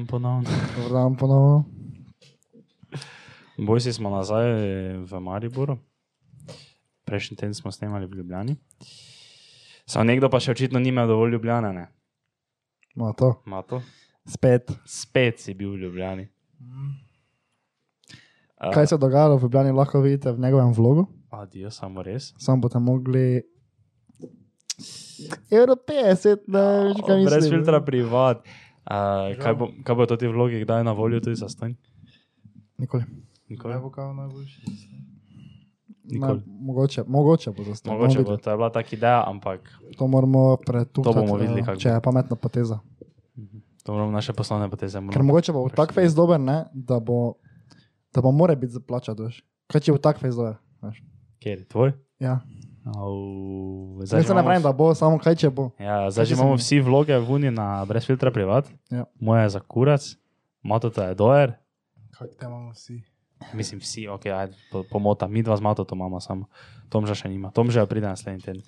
dan ponovno. Dobar dan ponovno. Bojsi smo nazaj v Mariboru. Prejšnji teden smo snemali v Ljubljani. Samo nekdo pa še očitno nima dovolj Ljubljana, ne? Ma to. Mato? Spet. Spet si bil v Ljubljani. A, Kaj se je dogajalo v Ljubljani, lahko vidite v njegovem vlogu. Adijo, samo res. Sam boste mogli. Euro 50, ne veš, kaj mislim. Brez filtra privat. Uh, kaj, bo, kaj bo to ti vlogi, kdaj je na voljo tudi zastonj? Nikoli. Nikoli. Kaj bo kao najboljši? Nikoli. Ne, mogoče, mogoče bo zastonj. Mogoče bo, videli. to je bila taka ideja, ampak To moramo pretukati. To bomo videli, eh, kako Če je pametna poteza. to moramo naše poslovne poteze. Ker mogoče bo tak face dober, ne, da bo, da bo more biti zaplačati, veš. Kaj če bo tak face dober, veš. Kjer je tvoj? Ja. Au, Zdaj se ne pravim, da bo, samo kaj če bo. Ja, zdaj Kaj že imamo vsi vloge v Uni na brez filtra privat. Ja. Moja je za kurac, Mato je dojer. Kako te imamo vsi? Mislim, vsi, ok, ajde, po- pomota. Mi dva z Mato to imamo samo. Tomža še nima. Tomža pride naslednji teden.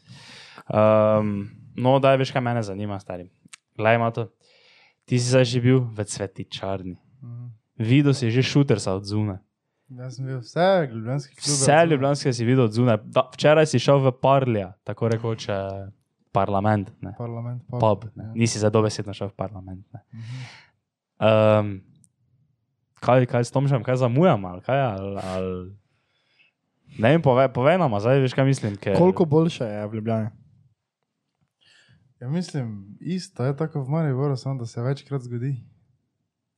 Um, no, daj, veš, kaj mene zanima, stari. Glej, Mato, ti si zdaj že bil v cvetičarni. Mhm. Videl si že šutersa od zunaj. Jaz sem bil vse, ljubljanski klub. Vse ljubljanske si videl od zunaj. Včeraj si šel v Parlja, tako rekoč eh, parlament. Ne. Parlament, pub. Pub, ne. Ja. Nisi za dobesedno šel v parlament. Ne. Um, kaj, kaj s Tomžem, kaj zamujam, ali kaj? Ali, ali... Ne vem, povej, povej nam, zdaj veš, kaj mislim. Ker... Koliko boljše je v Ljubljani? Ja, mislim, isto je tako v Mariboru, samo da se večkrat zgodi.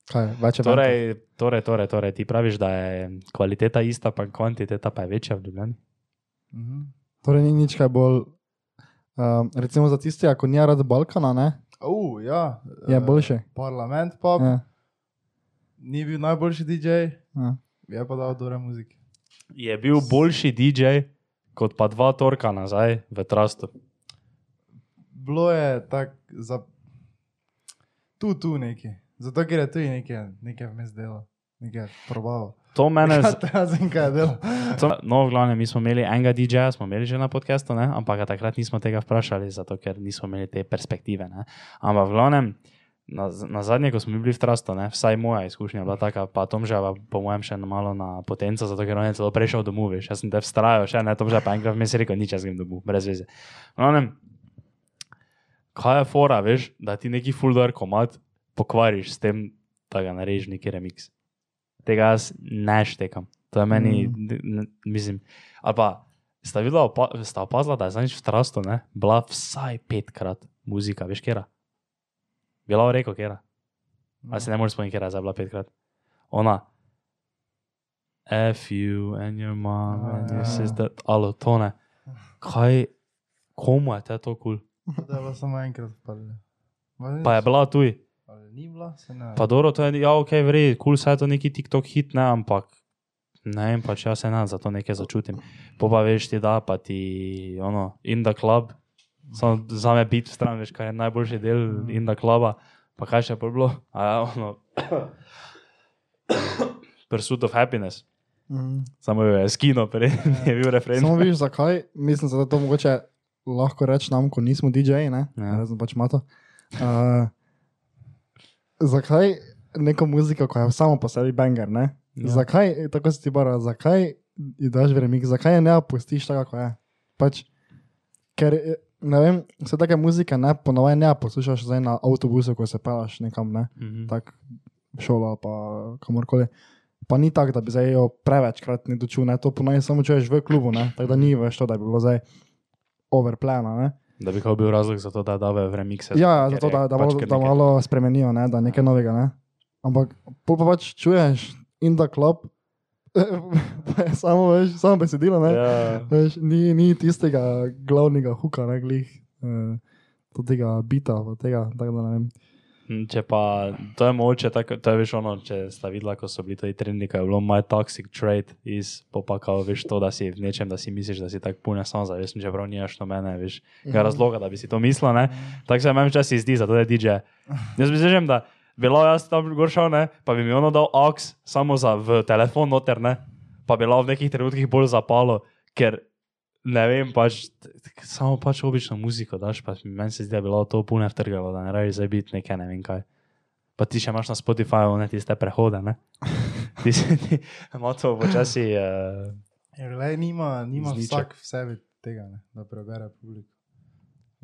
Kaj, Torej, torej, torej, torej, ti praviš, da je kvaliteta ista, pa kvantiteta pa je večja v Ljubljani. Mhm. Torej ni nič kaj bolj. Um, recimo za tiste, ako ni rad Balkana, ne, Uh, ja. je eh, boljši. Parlament pub, Ja, ni bil najboljši DJ, ja. je pa dal dobre muzike. Je bil boljši DJ kot pa dva torka nazaj v Trastu. Bilo je tako za. Tu, tu nekaj. Zato, ker je tu nekaj, nekaj vmes delo, nekaj probavo. To mene, z- Razen kaj je delo. to, no, v glavnem, mi smo imeli enega DJ-ja, smo imeli že na podkastu, ne? ampak takrat nismo tega vprašali, zato ker nismo imeli te perspektive. Ne? Ampak v glavnem, na, na zadnje, ko smo bili v Trastu, ne? vsaj moja izkušnja je bila taka, pa Tomžava, po mojem, še malo na potenco, zato ker on je celo prišel domov, veš, jaz sem te vztrajal, še ne, Tomžava pa enkrat vmes rekel, nič jaz grem domov, brez veze. V glavnem, kaj je fora, veš, da ti neki fuldoer komat pokvariš s tem, da ga narediš neki remix. Tega jaz ne štekam. To je meni, Mm. mislim, ali pa sta videla, opa, sta opazila, da je zadnjič v Trastu, ne, bila vsaj petkrat muzika, veš, kera. Bila v reko, kera. Ali se ne moreš spomniti, kera je bila petkrat. Ona. F you and your mom and your Ja. sister, alo, to ne. Kaj, komu je to kul? Cool? Da je bilo samo enkrat padlo. Pa je bila tuj. Ali ni bila, se ne. Pa dobro, to je, ja, ok, vrej, kul, cool, saj je to neki TikTok hit, ne, ampak ne vem, pač jaz se ne za to nekaj začutim. Po pa veš ti da, pa ti, ono, in club, samo za me biti stran, veš, kaj je najboljši del in the cluba, pa kaj še bilo, a ja, ono, Pursuit of Happiness, Mhm. samo je skino, prej je bil refren. Samo vidiš, zakaj, mislim, da to mogoče lahko reči nam, ko nismo DJ-ji, ne, Ja. razen pač mato. Uh, zakaj neko muziko, ko je samo po sebi banger, ne? Ja. Zakaj, tako si ti bara, zakaj ji daš veremik, zakaj je ne pustiš tako, kot je? Pač, ker, ne vem, vse take muzike ne, ponovaj ne poslušaš zdaj na avtobusu, ko se pelaš nekam, ne, Mhm. tak šola pa kamorkoli. Pa ni tako, da bi zdaj jo prevečkrat ne dočul, ne, to ponovaj samo čuješ v klubu, ne, tako da ni več to, da bi bilo zdaj overplana, ne. Da bi bil razlog za to, da dave v remikse. Ja, ker zato da, da, pač da nekaj- malo spremenijo, ne, da nekaj novega. Ne. Ampak pol pa pač čuješ in da klop, samo, veš, samo besedilo, ne. Ja. Veš, ni, ni tistega glavnega huka, ne glih, eh, tega bita, tega, tako da ne vem. Hm, Če pa to je moče, tako, to je veš ono, če sta videla, ko so bili to trendi, ko je bilo my toxic trait iz popakal, veš to, da si v nečem, da si misliš, da si tako pune samozavestni, čeprav nimaš nobene, veš, ga razloga, da bi si to mislil, ne. Tako se meni včasih zdi, zato je DJ. Jaz mislim, da bi lahko jaz tam gor šel, ne, pa bi mi ono dal aux samo za v telefon noter, ne, pa bi lahko v nekih trenutkih bolj zapalo, ker ne vem, pač, samo pač obično muziko daš, pa meni se zdi, da bi bilo to pune vtrgalo, da ne rabi zdaj biti nekaj, ne vem kaj. Pa ti še imaš na Spotifyju ne tiste prehode, ne? Ti si ti, ima to počasi. Uh, Ja, glej, nima, nima vsak v sebi tega, ne, da prebere publiko.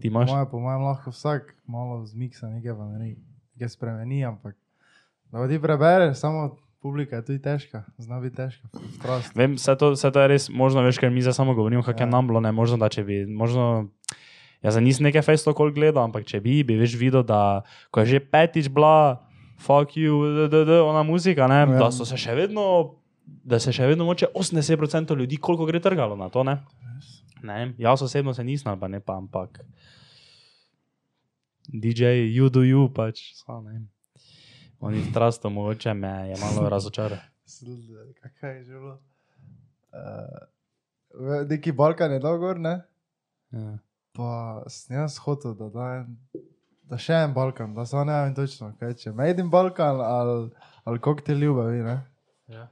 ti imaš. Moje, po mojem, lahko vsak malo zmiksa nekaj, pa ne nekaj spremeni, ampak da ti prebereš, samo publika je tudi težka, zna biti težka. Strast. Vem, vse to, vse to je res možno, veš, ker mi zdaj samo govorimo, kako je Ja. nam bilo, ne možno, da če bi, možno, jaz za nisem nekaj fejsto kol gledal, ampak če bi, bi veš videl, da ko je že petič bila, fuck you, d, d, d, ona muzika, ne, Ja. da so se še vedno, da se še vedno moče 80% ljudi, koliko gre trgalo na to, ne. Ne, jaz osebno se nisem, pa ne pa, ampak DJ, you do you, pač, so, ne. Oni v trastu mogoče me je malo razočaral. Kaj je že bilo? Uh, neki Balkan je dal gor, ne? Ja. Pa sem jaz hotel, da, da, da še en Balkan, da samo ne vem točno, kaj če. Made in Balkan ali, ali koktel ljubavi, ne? Ja.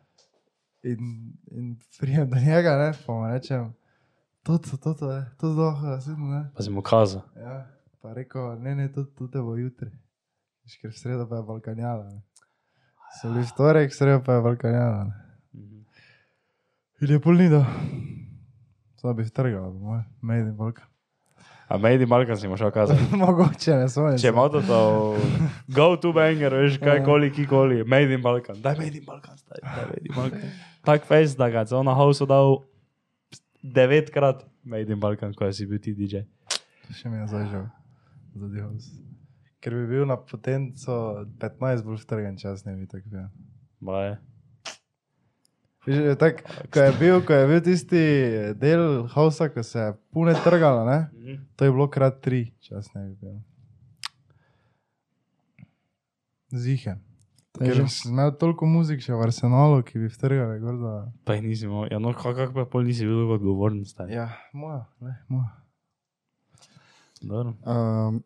In, in prijem do njega, ne, pa mu rečem, to, to, to, to, je, to zelo, nasidno, ne. Pa si mu kazal. Ja, pa rekel, ne, ne, to, to te bo jutri. Veš, ker v sredo pa je Balkanjala. So bili v torek, v sredo pa je Balkanjala, ne. In je polnido. Zdaj bi vtrgal, moj, made in Balkan. A Made in Balkan si mu šel kazati. Mogoče ne so. Če ima to, to go to banger, veš, kaj koli, koli, Made in Balkan. Daj Made in Balkan, daj, daj Made in Balkan. Tak face, da ga je on na house dal devetkrat Made in Balkan, ko si bil ti DJ. Še mi je zažal. Zadeval. Ker bi bil na potenco 15 bolj vtrgan čas, ne bi tako bil. Baje. Že tak, ko, je bil, ko je bil tisti del hausa, ko se je pune trgalo, ne? to je bilo krat tri, čas ne bi bil. Zihe. Ker sem imel toliko muzik še v arsenalu, ki bi vtrgali gor, da... Pa jih nisi imel, ja, no, kako pa pol nisi bil odgovoren, staj. Ja, moja, ne, moja. Dobro. Um,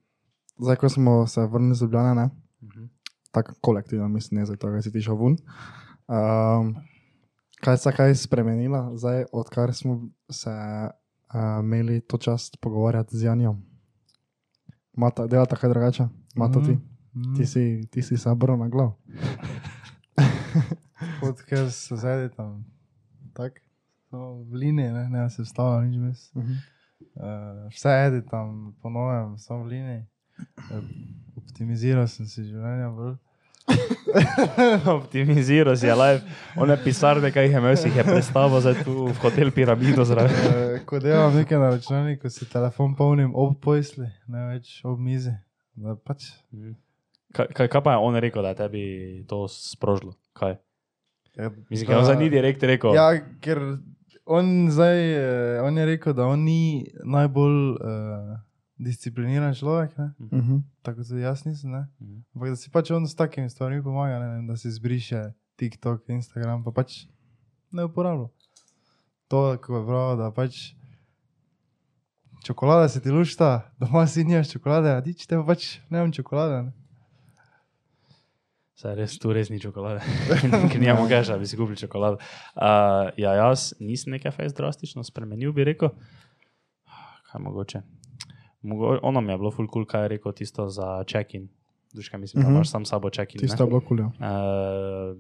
zdaj, ko smo se vrnili z Ljubljana, ne? Mhm. tako kolektivno, mislim, ne zato, ker si ti šel ven. Um, kaj se kaj spremenilo, zdaj, odkar smo se uh, imeli to čast pogovarjati z Janjem? Mata, delata kaj drugače? Mata ti? Mm. Ti si, ti si obrnil na glav. Kot ker se zedi tam, tako, samo v liniji, ne, ne se vstavlja nič mes. Uh -huh. Uh, vse edi tam, ponovim, samo v liniji. Optimiziral sem si življenje bolj. Optimiziral si je live, one pisarne, kaj jih je imel, si jih je predstavil zdaj tu v hotel Piramido zraven. Uh, ko delam nekaj na računalniku, si telefon polnim ob pojsli, ne več ob mizi. Da pač, Kaj, kaj, kaj pa je on rekel, da je tebi to sprožilo? Kaj? ja, Mislim, da on ni direkt rekel. Ja, ker on zdaj, eh, on je rekel, da on ni najbolj uh, discipliniran človek, ne? Uh -huh. tako tudi jaz nisem, ne? Mhm. ampak da si pač on s takimi stvarmi pomaga, ne? vem, da si zbriše TikTok, Instagram, pa pač ne uporablja. To, ko je prav, da pač čokolada se ti lušta, doma si nimaš čokolade, a ti če pa pač ne vem čokolade. Ne? Saj res, tu res ni čokolade. Ker nimamo keša, bi si kupili čokolado. Uh, ja, jaz nisem nekaj fajn drastično spremenil, bi rekel. Kaj mogoče? Mogo, ono mi je bilo full cool, kaj je rekel tisto za check-in. Duška, mislim, da Mhm. imaš sam sabo check-in. Tisto je bilo kuljo. Uh,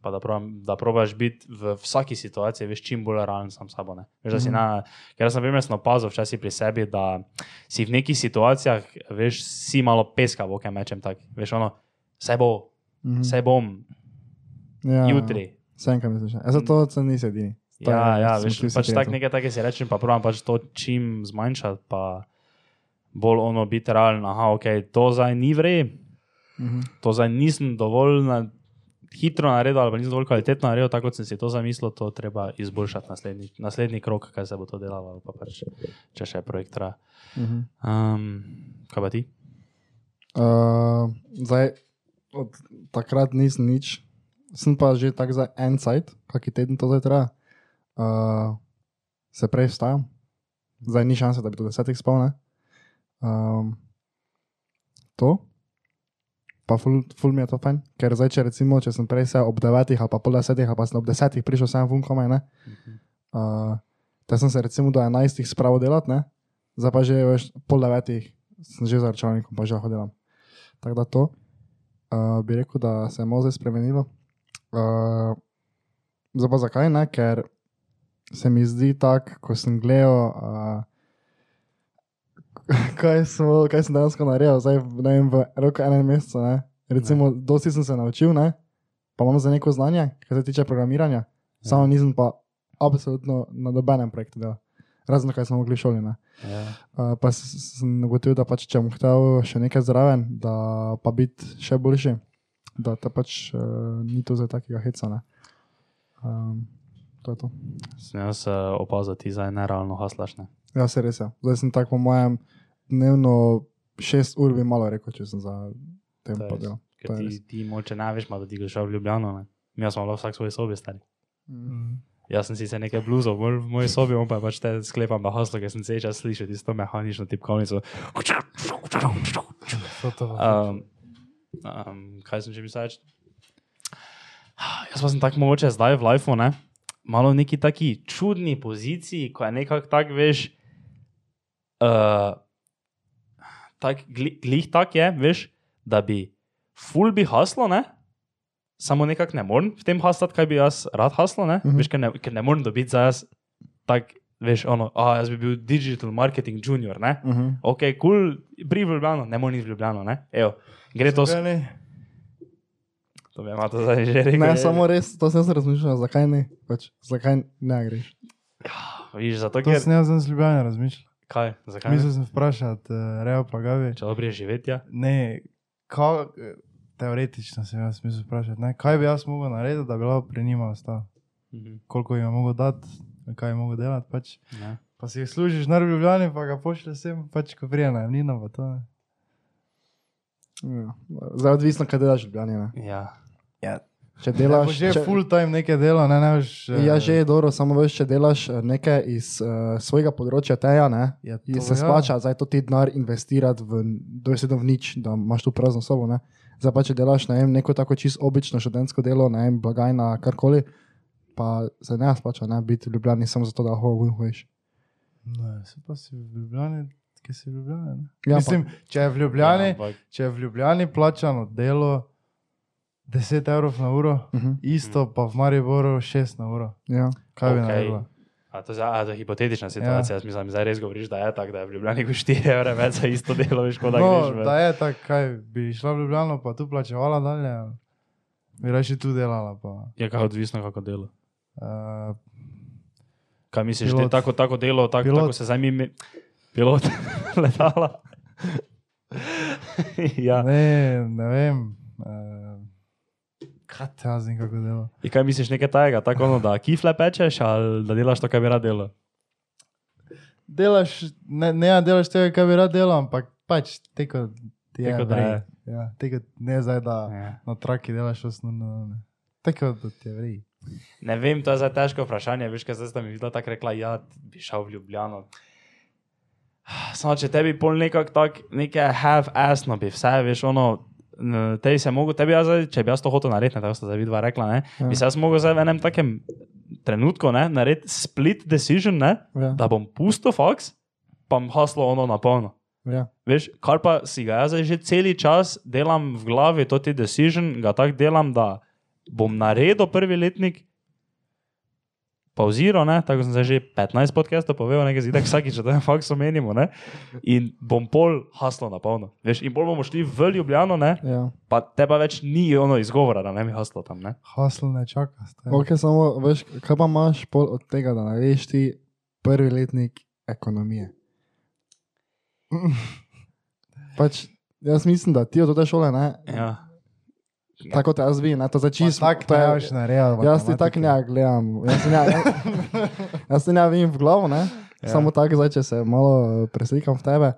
pa da, probam, da probaš biti v vsaki situaciji veš, čim bolj realen sam s sabo. Ne? Veš, si Mhm. na, ker sem primer opazil včasih pri sebi, da si v nekih situacijah, veš, si malo peska, v okem mečem tak. Veš, ono, vse bo, Mhm. vse bom, Ja, jutri. Vse kaj misliš. E, zato se nisi edini. Ja, je- ja, veš, pač tak nekaj take si rečem, pa provam pač to čim zmanjšati, pa bolj ono biti realen, aha, ok, to zdaj ni vre, Mhm. to zdaj nisem dovolj na, hitro naredil ali pa nisem dovolj kvalitetno naredil, tako kot sem si to zamislil, to treba izboljšati naslednji, naslednji krok, kaj se bo to delalo, ali pa pač, če še projekt traja. Mhm. Um, kaj pa ti? Uh, zdaj, od takrat nisem nič, sem pa že tako za en sajt, kaki teden to zdaj traja. Uh, se prej vstajam, zdaj ni šanse, da bi to desetih spal. ne. Um, to, pa ful, ful mi je to fajn, ker zdaj, če recimo, če sem prej se ob devetih ali pa pol desetih ali pa sem ob desetih prišel sem vun komaj, ne. Uh, te sem se recimo do enajstih spravil delati, ne, zdaj pa že veš, pol devetih sem že za računalnikom, pa že lahko delam. Tako da to. uh, bi rekel, da se je zdaj spremenilo. Uh, zdaj pa zakaj ne? Ker se mi zdi tako, ko sem gledal, uh, kaj, smo, kaj sem dejansko naredil, zdaj ne vem, v roku enem mesecu. Ne? Recimo, dosti sem se naučil, ne? pa imam za neko znanje, kar se tiče programiranja, samo nisem pa absolutno na nobenem projektu delal. Razen kaj smo mogli v šoli. Ne? Ja. Uh, pa sem ugotovil, da pač, če bom hotel še nekaj zraven, da pa biti še boljši, da ta pač uh, ni to za takega heca. Ne? Um, to je to. Sem jaz uh, opazil, da ti zdaj nerealno haslaš. Ne? Ja, se res je. Zdaj sem tako po mojem dnevno 6 ur bi malo rekel, če sem za tem To je ti, ti moče ne veš, malo, da ti greš v Ljubljano. Ne? Mi smo lahko vsak v svoji sobi stari. Mm. Jaz sem si se nekaj bluzov v moji sobi, on pa je pač te sklepam, da haslo, ker sem se čas slišal tisto mehanično tipkovnico. Pa. Um, um, kaj sem že mislil? Jaz pa sem tako mogoče zdaj v lifeu, ne? malo v neki taki čudni poziciji, ko je nekako tako, veš, uh, tak, gli, glih tak je, veš, da bi ful bi haslo, ne? Samo nekako ne morem v tem haslati, kaj bi jaz rad haslo, ne? Mhm. Veš, ker ne, ker ne morem dobiti za jaz tak, veš, ono, a jaz bi bil digital marketing junior, ne? Uh -huh. Ok, kul, cool, pri Ljubljano, ne morem iti v Ljubljano, ne? Evo, gre to, ne? to bi to zdaj že rekel. Ne, je- samo res, to sem se razmišljal, zakaj ne, pač, zakaj ne greš. Vidiš, zato To ker, sem jaz z Ljubljana razmišljal. Kaj, zakaj? Mislil sem vprašati, uh, Reo pa Gavi. Če dobro je živeti, ja. Ne, ka, teoretično sem jaz mislil vprašati, ne, kaj bi jaz mogel narediti, da bi lahko pri njima ostal. Mhm, Koliko jim je mogel dati, kaj je mogel delati. Pač. ne. Pa si jih služiš na Ljubljani, pa ga pošlje sem, pač ko prije najemnina. pa to, ne. Ja. Zdaj odvisno, kaj delaš v Ljubljani. ne. Ja. Ja, Če Delaš, bo že če, full time nekaj dela, ne veš. Ja, že je dobro, samo veš, če delaš eh, nekaj iz uh, svojega področja, teja, ne, Ja, to se ja. splača, zdaj to ti denar investirati v dosedno v nič, da imaš tu prazno sobo. Ne. Zdaj pa če delaš ne vem, neko tako čisto obično študentsko delo, ne vem, blagajna, karkoli, pa se ne splača ne, biti v Ljubljani samo zato, da lahko hojiš. Ne, se pa si v Ljubljani, ki si v Ljubljani. Ne? Ja, Mislim, če je v Ljubljani, Ja, ampak, če je v Ljubljani plačano delo 10 evrov na uro, Uh -huh. isto pa v Mariboru 6 na uro. ja. Kaj bi Okej. naredila? a to, je a to je hipotetična situacija, ja. jaz mislim, da zdaj res govoriš, da je tako, da je v Ljubljani ko 4 evre več za isto delo, veš, kot da No, greš. da je tako, kaj bi šla v Ljubljano, pa tu plačevala dalje. ali Bi raje tu delala. Pa, Je kako odvisno, kako delo. uh, Kaj misliš, da Pilot. je tako, tako delo, tako, Pilot. tako se zdaj mi, pilot letala? ja. ne, ne vem. Uh, kaj jaz vem, kako dela. In kaj misliš nekaj tajega, tako ono, da kifle pečeš ali da delaš to, kar bi rad delal? Delaš, ne, ne delaš tega, kar bi rad delal, ampak pač teko ti je. Tako da je. Ja, teko ne zdaj, da Ja. na traki delaš osnovno. ne. Tako da ti je vrej. Ne vem, to je zdaj težko vprašanje. Veš, kaj zdaj sta mi videla tako rekla, ja, bi šel v Ljubljano. Samo če tebi pol nekako tako, nekaj half-assno bi vse, veš, ono, tebi se mogo, tebi jaz, zdaj, če bi jaz to hotel narediti, tako sta zdaj vidva rekla, ne, Ja. bi se jaz mogel zdaj v enem takem trenutku, ne, narediti split decision, ne, Ja. da bom pustil faks, pa bom haslo ono na polno. Ja. Veš, kar pa si ga jaz že cel čas delam v glavi, to ti decision, ga tako delam, da bom naredil prvi letnik, pauziral, ne, tako sem zdaj že 15 podcastov povedal, nekaj zidek, vsakič, da je faks omenimo, ne, in bom pol haslo na polno. Veš, in pol bomo šli v Ljubljano, ne, Ja. pa teba več ni ono izgovora, da ne bi haslo tam, ne. Hasl ne čaka. stari. Ok, samo veš, kaj pa imaš pol od tega, da narediš ti prvi letnik ekonomije. Pač, jaz mislim, da ti od te šole, ne, Ja. Tako te jaz vidim, ne, to za čisto. Tako to je- boš naredil. Jaz ti tako ne gledam, jaz ti ne, jaz ti ne vidim v glavo, ne? Ja. Samo tako, zdaj, če se malo eh, preslikam v tebe.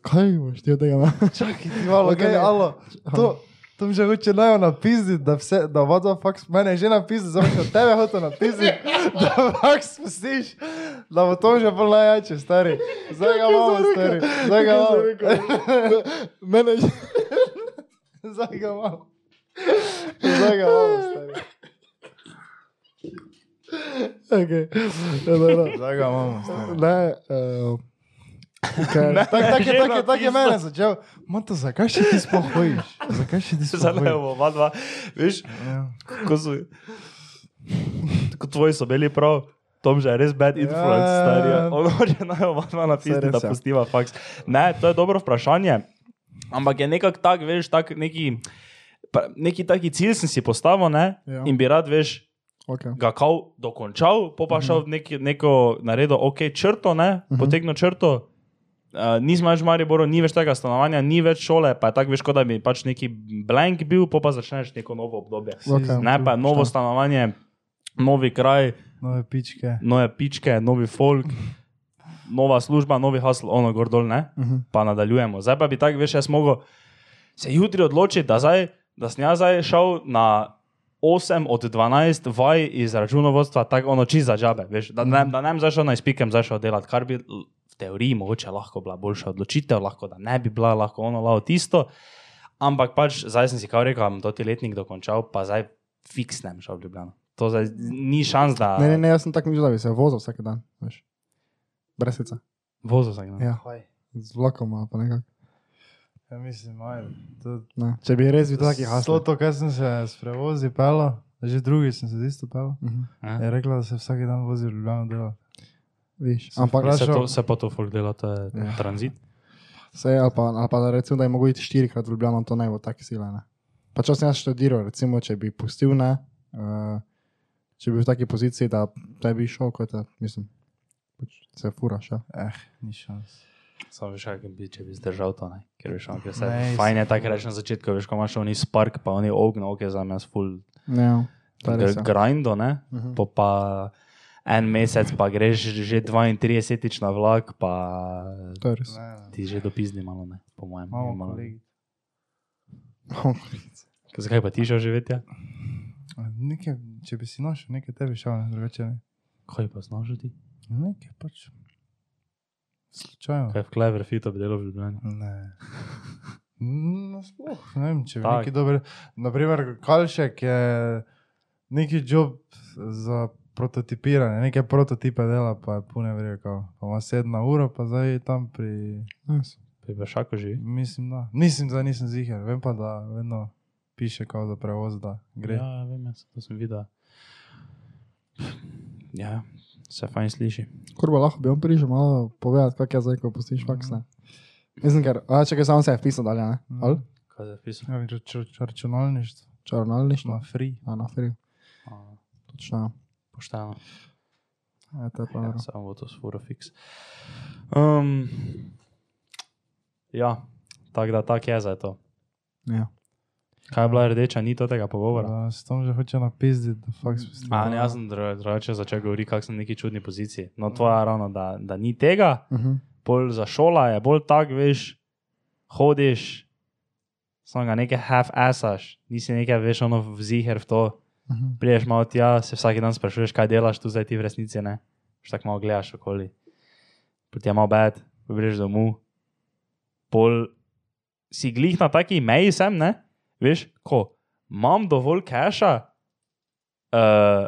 Kaj boš ti od tega? Čakaj, ti malo, Ok, okay, ne. alo. To, to mi že hoče naj napisati, da vse, da voda faks, mene je že napisal, zdaj še od tebe hoče napisati, da faks spustiš, da bo to že bolj najjače, stari. Zdaj ga imamo, stari. Zdaj ga imamo. Mene že. Zdaj ga imamo. Zdaj ga imamo, stari. Okay. Zdaj ga imamo, stari. Ne, uh, Ne. Tako tak je, tak je, tak je mene začel. Mato, zakaj še ti sploh hojiš? Zakaj še ti sploh Zdaj hojiš? bomo, oba dva, veš, Ja. ko so, ko tvoji so bili prav. Tom že je res bad influence, Ja, stari. ja, ja. On hoče naj oba dva napisati, da ja. pustiva faks. Ne, to je dobro vprašanje. Ampak je nekako tak, veš, tak neki, neki taki cilj sem si postavil, ne? Ja. In bi rad, veš, okay. ga kao dokončal, pa pa šel v neki, neko naredil, ok, črto, ne, Mhm. potegnil črto. Uh, nismo več v Mariboru, ni več tega stanovanja, ni več šole, pa je tako, veš, kot da bi pač neki blank bil, pa pa začneš neko novo obdobje. Okay. Ne pa novo stanovanje, novi kraj, Nove pičke. nove pičke, novi folk, nova služba, novi hasl, ono gor dol, ne, Mhm. pa nadaljujemo. Zdaj pa bi tako, veš, jaz mogel se jutri odločiti, da, zdaj, da sem jaz zdaj šel na 8 od 12 vaj iz računovodstva, tako ono čisto za džabe, veš, da ne, da ne bi zašel na izpikem, zašel delati, kar bi v teoriji mogoče lahko bila boljša odločitev, lahko da ne bi bila, lahko ono lao tisto. Ampak pač zdaj sem si kao rekel, da bom to ti letnik dokončal, pa zdaj fiksnem šel v Ljubljano. To zdaj ni šans, da Ne, ne, ne, jaz sem tako mislil, da bi se vozil vsak dan. Veš. Brez sica. vozil sem. Ja, Hoj. z vlakom pa nekako. Ja, mislim, ajde. To, Ne. Če bi res bil taki to, hasl. to, kar sem se s prevozi pel, že drugi sem se z isto pel. Mhm. Ja. Je rekla, da se vsak dan vozi v Ljubljano dela. Viš, Sem ampak Se, vprašal- to, se pa to folk dela, to je Ja. ja. tranzit. se, ali pa, ali pa da recimo, da je mogoče iti štirikrat v Ljubljano, to ne bo tako sile. Ne. Pa če sem jaz študiral, recimo, če bi pustil, ne, uh, če bi bil v taki poziciji, da ne bi šel, kot je, mislim, pač se furaš. Ja. Eh, ni šans. Samo veš, kaj bi, če bi zdržal to, ne? ker veš, ker se Ne, fajn je tako reči na začetku, veš, ko imaš oni spark, pa oni ognjo, ok, za me full Ja, je ja. grindo, ne, Mhm. po pa en mesec pa greš že 32 na vlak, pa je ti že dopizni malo, ne, po mojem. Malo. kolegi. Zakaj pa ti šel živeti? Ja? Nekaj, če bi si našel, nekaj tebi šel, drugače ne. Kaj pa znaš ti? Nekaj pač. Slučajno. Kaj v Cleverfitu bi delal v Ljubljani? Ne. No, sploh, ne vem, če bi Tak. neki dober. Naprimer, Kalšek je neki job za prototipiranje, neke prototipe dela, pa je pune vreka. Pa ima sedna ura, pa zdaj je tam pri. Nice. Pri Vršaku živi. Mislim, da. Nisem, da nisem ziger, vem pa, da vedno piše kao za prevoz, da gre. Ja, ja, vem, jaz, to sem videl. Ja, se fajn sliši. Kurba, lahko bi on prišel malo povedati, kak je zdaj, ko pustiš faks. Ne? Mislim, ker, a če samo se je vpisal dalje, ne? Mhm. Ali? Kaj je pisal? Ja, rač, rač, računalništvo, Čarnalništvo. na free. A na free. A, Točno. Pošteno. Ja, to je pa Ja, samo bo to sfuro fiks. Um, ja, tako da tak je za to. Ja. Kaj je bila rdeča nit od tega pogovora? Da, s tom že hoče napizditi, da faks A, ne, jaz sem dru- drugače začel govoriti, kako sem v neki čudni poziciji. No, tvoja je ravno, da, da ni tega, Uh -huh. bolj za šola je bolj tak, veš, hodiš, samo ga nekaj half-assaš, nisi nekaj, veš, ono vziher v to. Uh -huh. Priješ malo tja, se vsak dan sprašuješ, kaj delaš tu zdaj ti v resnici, ne? Še tako malo gledaš okoli. Potem je malo bed, greš domov. Pol si glih na taki meji sem, ne? Veš, ko imam dovolj keša, uh,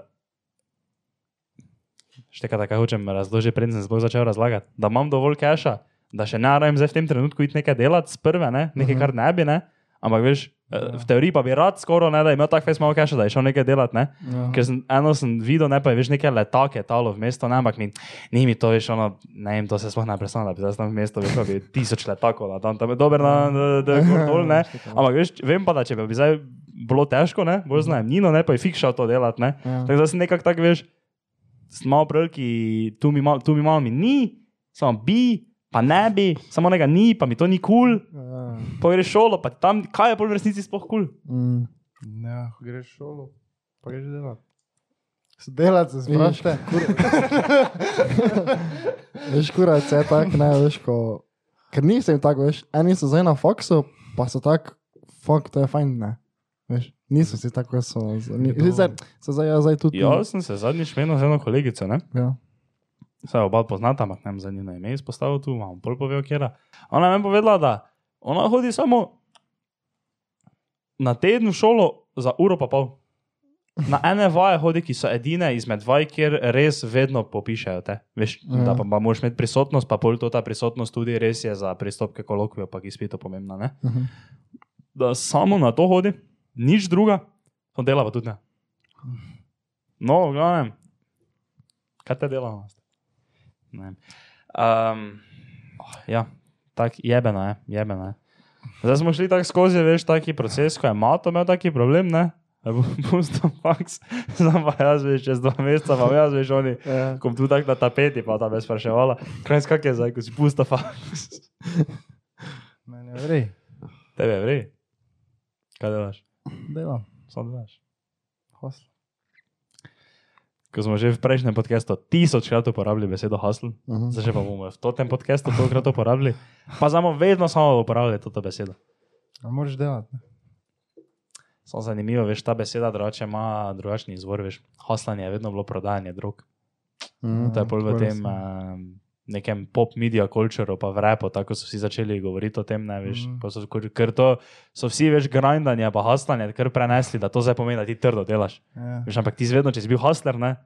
štekaj, kaj hočem razložiti, preden sem sploh začel razlagati, da imam dovolj keša, da še ne rajem zdaj v tem trenutku iti nekaj delati z prve, ne? nekaj, kar ne bi, ne? Ampak veš, eh, v teoriji pa bi rad skoraj, ne, da je imel tak fajn malo keša, da je šel nekaj delati, ne? Ja. Ker sem, eno sem videl, ne pa je veš neke letake talo v mesto, ne, ampak mi, ni mi to veš, ono, ne vem, to se sploh ne predstavlja, da bi zdaj tam v mesto, veš, da bi tisoč letakov, da tam, tam je dober na, da, da je gor dol, ne. Ampak veš, vem pa, da če bi zdaj bilo težko, ne, bolj znam, Nino, ne, pa je fikšal to delati, ne. Ja. Tako da sem nekako tak, veš, malo prelki, tu mi malo, tu mi malo mi ni, samo bi, pa ne bi, samo nekaj ni, pa mi to ni kul, cool. Ja. Pa greš šolo, pa tam, kaj je pol v resnici sploh kul. Cool? Mm. Ja, greš šolo, pa greš delati. Delati se Vidiš, sprašuješ. Veš, kurac je tak, ne, veš, ko... Ker nisem tako, veš, eni so zdaj na Foxu, pa so tak, fuck, to je fajn, ne. Veš, niso si tako, so... Ni, zdaj, so zdaj, ja, zdaj tudi... Jaz sem se zadnjič menil z eno kolegico, ne. Ja. Saj oba poznata, ampak ne vem za njeno ime izpostavil tu, vam bolj povedal, kje je. Ona mi je povedala, da ona hodi samo na teden v šolo za uro pa pol. Na ene vaje hodi, ki so edine izmed vaj, kjer res vedno popišejo te. Veš, Ja. da pa, pa moraš imeti prisotnost, pa pol to ta prisotnost tudi res je za pristopke kolokvijo, pa ki spito pomembna. Ne? Mhm. Da samo na to hodi, nič druga, to dela pa tudi ne. No, v glavnem, kaj te dela? Ne. Um, ja, tako jebeno je, jebeno je. Zdaj smo šli tako skozi, veš, taki proces, ko je Mato imel taki problem, ne? Pusto faks, zdaj pa jaz veš, čez dva meseca pa jaz veš, oni, Ja. ko tu tako na tapeti, pa tam je spraševala, kraj skak je zdaj, ko si pusto faks. Mene vrej. Tebe je vrej. Kaj delaš? Delam. Samo delaš. Hosl. Ko smo že v prejšnjem podkastu tisočkrat uporabili besedo hustle, Mhm. zdaj že pa bomo v tem podkastu tokrat uporabili, pa znamo vedno samo uporabljati to besedo. A moraš delati. Samo zanimivo, veš, ta beseda drugače ima drugačni izvor, veš, haslanje je vedno bilo prodajanje drog. Mhm. To je bolj v tem um, nekem pop media culture, pa v repu, tako so vsi začeli govoriti o tem, ne veš, mm. so, ker, ker to so vsi veš grindanje, pa haslanje, kar prenesli, da to zdaj pomeni, da ti trdo delaš. Ja. Veš, ampak ti zvedno, če si bil hustler, ne,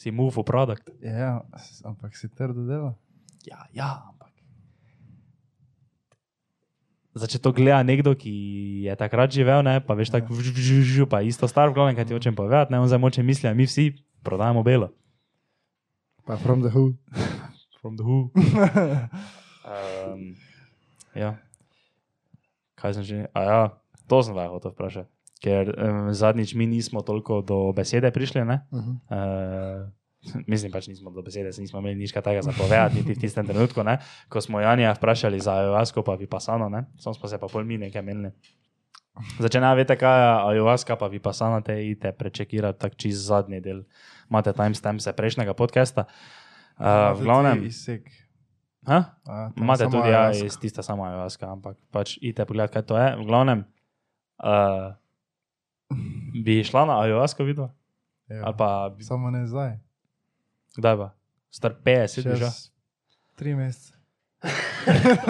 si move for product. ja, s- ampak si trdo dela. Ja, ja, ampak. Zdaj, če to gleda nekdo, ki je takrat živel, ne, pa veš, tako, vž, vž, vž, pa isto star, v glavnem, kaj ti hočem povedati, ne, on zdaj moče misli, mi vsi prodajamo belo. Pa from the hood. From the who. um, ja. Kaj sem že? A ja, to sem vas hotel vprašati. Ker um, zadnjič mi nismo toliko do besede prišli, ne? Mhm. Uh, mislim pač nismo do besede, se nismo imeli nič takega za povedati, niti v tistem trenutku, ne? Ko smo Janja vprašali za ayahuasco pa vipassano, ne? Sam smo se pa pol mi nekaj menili. Začne, veste kaj je ayahuasca pa vipassana, te idete prečekirati tak čist zadnji del. Imate timestamps prejšnjega podcasta. Uh, v glavnem, Izsek. Imate tudi ja, iz tiste samo ayahuasca, ampak pač idite pogledat, kaj to je. V glavnem, uh, bi šla na ayahuasco vidva? Ja. Pa bi- Samo ne zdaj. kdaj pa? Star 50 bi že. Tri mesece.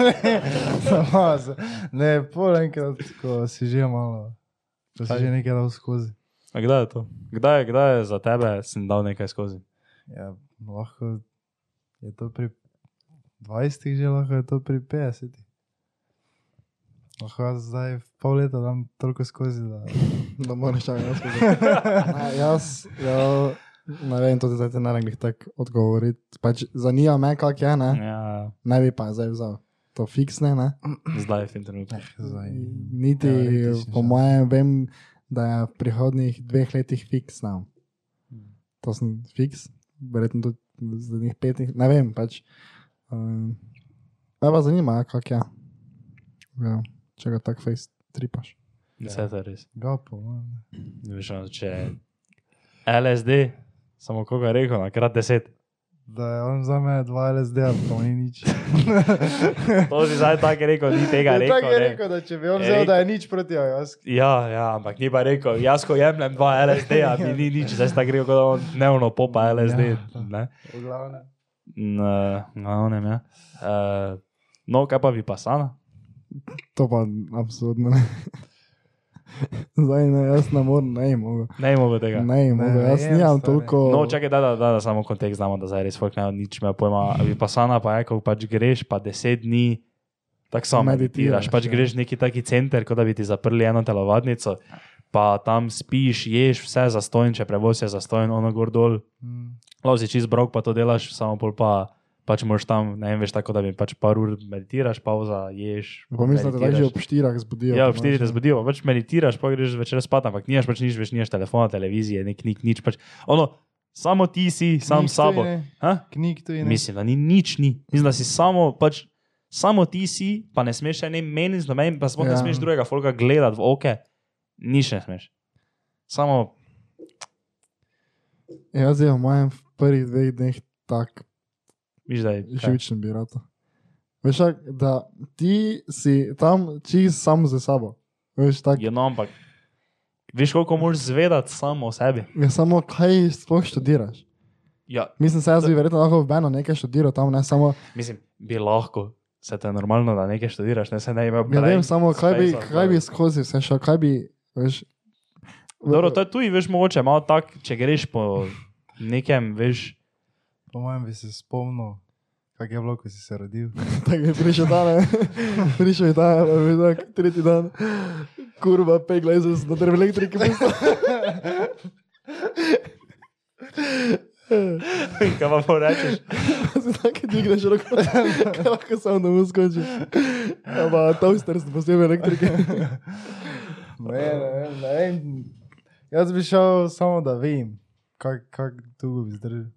Samo se. Ne, pol enkrat, ko si že malo. Ko si že nekaj dal skozi. A kdaj je to? Kdaj, kdaj je za tebe, sem dal nekaj skozi? Ja, lahko je to pri 20, že lahko je to pri 50. Lahko jaz zdaj v pol leta dam toliko skozi, da Da moraš tam jaz skozi. Ne, jaz, ja, ne vem, to ti zdaj ne rečem tako odgovoriti. Pač zanima me, kak je, ne? Ja, Ne bi pa zdaj vzal. To fiksne, ne? zdaj v tem trenutku. zdaj. Niti, teoretično po mojem, vem, da je v prihodnih dveh letih fiksna. To sem fiks, verjetno tudi v zadnjih petih, ne vem, pač. Um, me pa zanima, ja, kak je. Ja, če ga tako face tripaš. Vse to je res. Ga po mojem. Veš, če LSD, samo koga je rekel, na krat deset. Da je on za me dva LSD, pa ni nič. To si zdaj tako rekel, ni tega Je rekel. tako je ne. rekel, da če bi on vzel, rekel- da je nič proti ayahuasca. Ja, ja, ampak ni pa rekel, jaz ko jemljem dva LSD, a mi ni nič, zdaj sta gre, kot da on dnevno popa LSD. Ne? V glavnem. Na, na onem, ja. Uh, no, kaj pa vipassana? To pa absolutno ne. Zdaj ne, jaz ne morem, ne jim mogo. Ne imamo tega. Ne jim mogo, Ne, jaz jem, nimam stari. toliko. No, čakaj, da, da, da, da samo kontekst znamo, da zdaj res folk ne nič me pojma. Vipassana pa je, ko pač greš, pa deset dni. Tako samo meditiraš, pač ja. greš v neki taki center, kot da bi ti zaprli eno telovadnico, pa tam spiš, ješ, vse zastojen, če prevoz je zastojen, ono gor dol, Mm. Si čist brok, pa to delaš, samo pol pa pač moraš tam, ne vem, veš tako, da bi pač par ur meditiraš, pauza, ješ. Pa mislim, da tako že ob štirah zbudijo. Ja, ob štiri te zbudijo, pa pač meditiraš, pa greš večer spat, ampak nimaš pač nič, veš, nimaš telefona, televizije, nek knjig, nič pač. Ono, samo ti si, sam Knjig s sabo. Knjig tu je. Mislim, da ni nič, ni. Mislim, da si samo, pač, samo ti si, pa ne smeš še ne meniti z nobenim, pa sploh ja. ne smeš drugega folka gledati v oke, nič ne smeš. Samo, Jaz je v mojem prvih dveh dneh tak viš, da je. živčen bi rad. Veš, da ti si tam čist sam za sabo. Veš, tak, Ja, no, ampak. Veš, koliko moraš zvedati samo o sebi. je samo kaj sploh študiraš. Ja, Mislim, se jaz bi verjetno lahko v Beno nekaj študiral tam, ne samo. mislim, bi lahko. Se te je normalno, da nekaj študiraš, ne se ne ima. Ja, vem samo, kaj bi, kaj bi skozi vse šel, kaj bi, veš. Dobro, to je tu, veš, mogoče malo tak, če greš po nekem, veš, Po mojem bi se spomnil, kak je bilo, ko si se rodil. Tako je prišel dan, prišel je dan, pa je bil tak, tretji dan, kurva, pegla je za drv elektrike. kaj pa rečeš. Se tako dvigneš roko, lahko samo da mu skoči. Ja, pa toaster s posebej elektrike. Ne, ne, ne. Jaz bi šel samo da vem, kak, kak dolgo bi zdržal.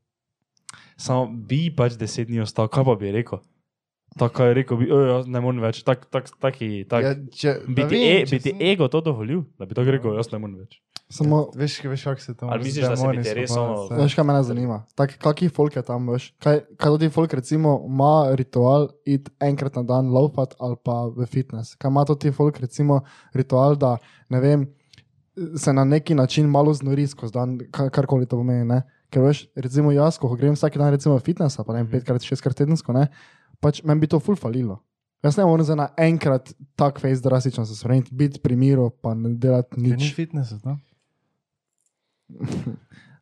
Samo bi pač deset dni ostal, kaj pa bi rekel? Tako je rekel, bi, "Oj, jaz ne morem več, tak, tak, taki, tak. Ja, če, Bi ti, vem, e, bi ti sem- ego to dovolil, da bi tako rekel, jaz ne morem več. Samo, Veš, veš kak se to Ali misliš, da se ti res ono- veš, kaj mene zanima? Tak, kaki folk je tam, veš? Kaj, kaj ti folk recimo ima ritual iti enkrat na dan laufat ali pa v fitness? Kaj ima to ti folk recimo ritual, da ne vem, se na neki način malo znori skozi dan, kar- karkoli to pomeni, ne? Ker veš, recimo jaz, ko grem vsak dan recimo v fitness, pa ne vem, petkrat, šestkrat tedensko, ne? Pač meni bi to ful falilo. Jaz ne morem za na enkrat tak face drastično se spremeniti, biti pri miru, pa ne delati Ni nič. fitness, no?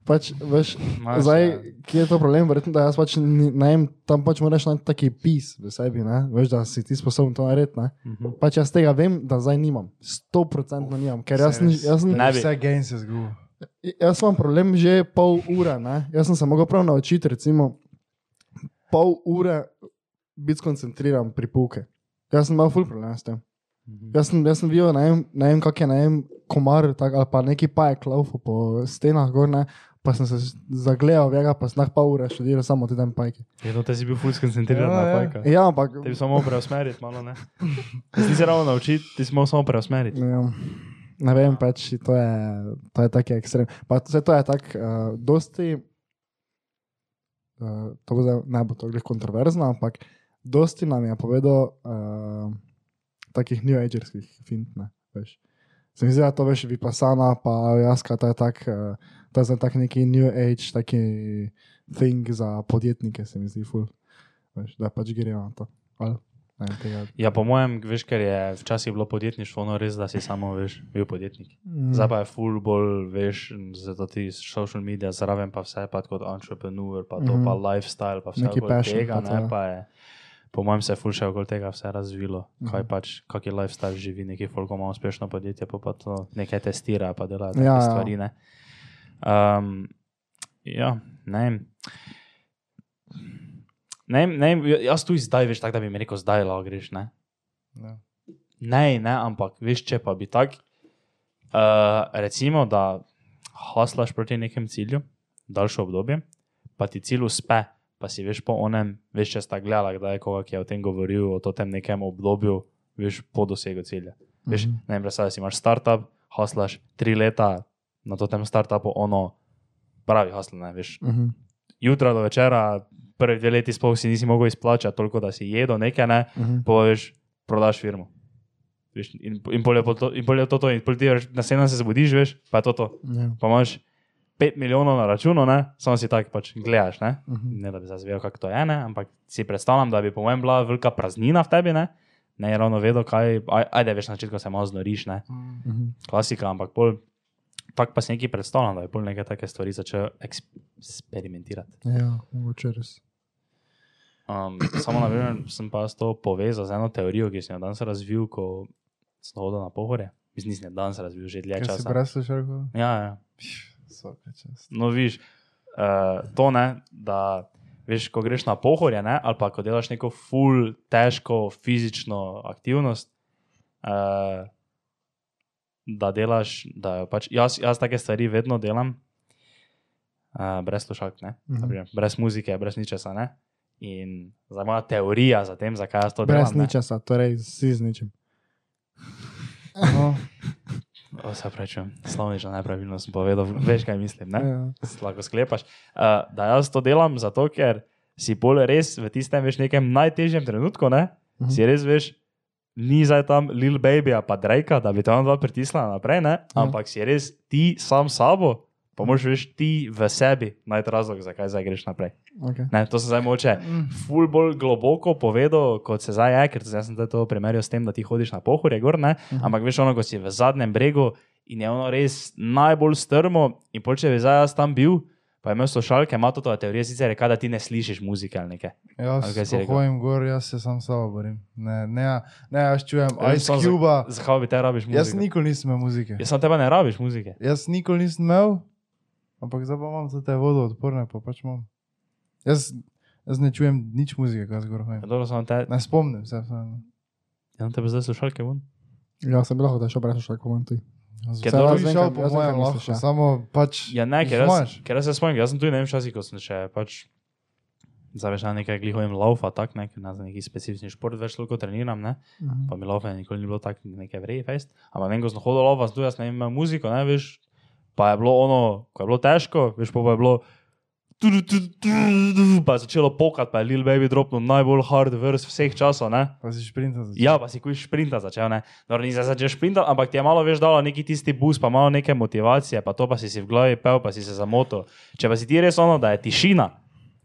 Pač, veš, Imaš, zdaj, ja. kje je to problem? Verjetno, da jaz pač ni- vem, tam pač moraš najti taki pis v sebi, ne? veš, da si ti sposoben to narediti. Ne? Mhm. Pač jaz tega vem, da zdaj nimam, sto procentno nimam, ker jaz, ni, jaz, sem- Ne bi. Vse gain se zgubi. jaz imam problem že pol ure, ne? jaz sem se mogel prav naučiti, recimo, pol ure biti skoncentriran pri puke. Jaz sem imel ful problem s tem. Mhm. Jaz sem, jaz sem videl, ne vem, ne vem kak je, ne vem, komar tak, ali pa neki pajek laufal po stenah gor, ne? pa sem se zagledal, vega, pa sem nah pol ure študiral samo te tam pajke. Je to, te si bil ful skoncentriran Ja, na ja. pajka. Ja, ampak. Te bi samo preusmeriti, malo ne. Ti si se ravno naučiti, ti si samo preusmeriti. Ja, ne vem, pač to je, to je taki ekstrem. Pa vse to je tako, uh, dosti, uh, to bo zdaj, ne bo to glih kontroverzno, ampak dosti nam je povedal uh, takih new agerskih fint, ne, veš. Se mi zdi, da to veš, vipasana, pa jaska, to je tak, uh, to je zdaj tak neki new age, taki thing za podjetnike, se mi zdi, ful. Veš, da pač grejo na to. Ali, ne tega. Ja, po mojem, veš, ker je včasih bilo podjetništvo, ono res, da si samo, veš, bil podjetnik. Mm. Zdaj pa je full bolj, veš, zato ti social media zraven pa vse, pa kot entrepreneur, pa to, Mhm. mm pa lifestyle, pa vse passion tega, pa ne, to. pa je, po mojem se je full še okoli tega vse razvilo, mm Mhm. kaj pač, kak je lifestyle živi, neki folk ima uspešno podjetje, pa pa to nekaj testira, pa dela Ja, ja. stvari, ne. Um, ja, ne. Ne, ne, jaz tu zdaj, veš, tako da bi mi rekel, zdaj lahko greš, ne. Ja. Ne, ne, ampak veš, če pa bi tako, uh, recimo, da haslaš proti nekem cilju, daljše obdobje, pa ti cilj uspe, pa si veš po onem, veš, če sta gledala, kdaj je koga, ki je o tem govoril, o tem nekem obdobju, veš po dosegu cilja. Veš, Mhm. ne vem, predstavljaj si imaš startup, haslaš tri leta na tem startupu, ono pravi hasl, ne veš. Mhm. Jutra do večera, prvi dve leti sploh si nisi mogel izplačati, toliko da si jedel nekaj, ne, Mhm. poveš, prodaš firmo. Veš, in, in pol je pol to, in pol je to, to in pol ti veš, naslednji se zbudiš, veš, pa je to to. Ja. Pa imaš 5 milijonov na računu, ne, samo si tako pač gledaš, ne. Mhm. Ne da bi zdaj vedel, kako to je, ne, ampak si predstavljam, da bi po mojem bila velika praznina v tebi, ne. Ne ravno vedel, kaj, aj- ajde, veš, na začetku se malo znoriš, ne, Mhm. klasika, ampak pol, tako pa si nekaj predstavljam, da je pol neke take stvari začel eksperimentirati. Ja, mogoče res. Um, samo na primer sem pa to povezal z eno teorijo, ki sem jo danes razvil, ko sem hodil na pohore. Mislim, nisem danes razvil, že dlje Kaj si časa. brez slušalko? Ja, ja. Vsaka čast. No, viš, uh, to ne, da veš, ko greš na pohorje, ne, ali pa ko delaš neko full, težko fizično aktivnost, uh, da delaš, da pač jaz, jaz take stvari vedno delam, uh, brez slušalk, ne, Mhm. naprimer, brez muzike, brez ničesa. Ne. In za moja teorija za tem, zakaj jaz to Brez delam. ne. ničesa, torej si z ničem. No, O, se pravi, slovnično nepravilno sem povedal, veš kaj mislim. Ne? Ja. lahko sklepaš. Uh, da jaz to delam zato, ker si pol res v tistem veš, nekem najtežjem trenutku, ne? Mhm. si res veš, ni zdaj tam Lil Baby pa Drake, da bi on dva pritisnila naprej, ne? Ja. ampak si res ti sam s sabo, pa moraš veš ti v sebi najti razlog, zakaj zdaj greš naprej. Okay. Ne, to sem zdaj moče ful bolj globoko povedal, kot se zdaj je, ker sem to primerjal s tem, da ti hodiš na pohorje gor, ne? Mhm. ampak veš ono, ko si v zadnjem bregu in je ono res najbolj strmo. In pol, če bi zdaj jaz tam bil, pa je imel slušalke, ima to teorijo, sicer reka, da ti ne slišiš muzike ali nekaj. Jaz, rekel? hodim gor, jaz se sam sabo borim. Ne, ne, ne, jaz čujem Ja, Ice Cube. Zakaj bi te rabiš muzike? Jaz nikoli nisem imel muzike. Jaz sem tebe ne rabiš muzike. Jaz nikoli nisem imel, ampak zdaj pa imam za te vodo odporne, pa pač imam. Jaz, jaz ne čujem nič muzike, kaj zgor Ja, te, Ne spomnim se. vseeno. ja, tebe zdaj slušalke vun. Ja, sem lahko, da še brez še komentuj. Jaz Ker sem dobro, tudi jaz šel po mojem kaj lahko, ja. samo pač. Ja, ne, ker jaz, ker jaz se spomnim, jaz sem tudi ne vem, včasih, ko sem še pač. Zdaj veš, na nekaj glihojem laufa, tak ne, ker na neki specifični šport več toliko treniram, ne. Mhm. Pa mi laufa nikoli ni bilo tako nekaj vrej, fest. Ampak vem, ko sem hodil laufa, tu jaz ne imel muziko, ne veš. Pa je bilo ono, ko je bilo težko, veš, pa je bilo. tu, tu, tu, tu, Pa je začelo pokati, pa je Lil Baby dropnil najbolj hard verse vseh časov, ne. Pa si šprinta začel. Ja, pa si kuj šprinta začel, ne. Dobro, ni začel šprinta, ampak ti je malo več dalo neki tisti boost, pa malo neke motivacije, pa to pa si si v glavi pel, pa si se zamotil. Če pa si ti res ono, da je tišina,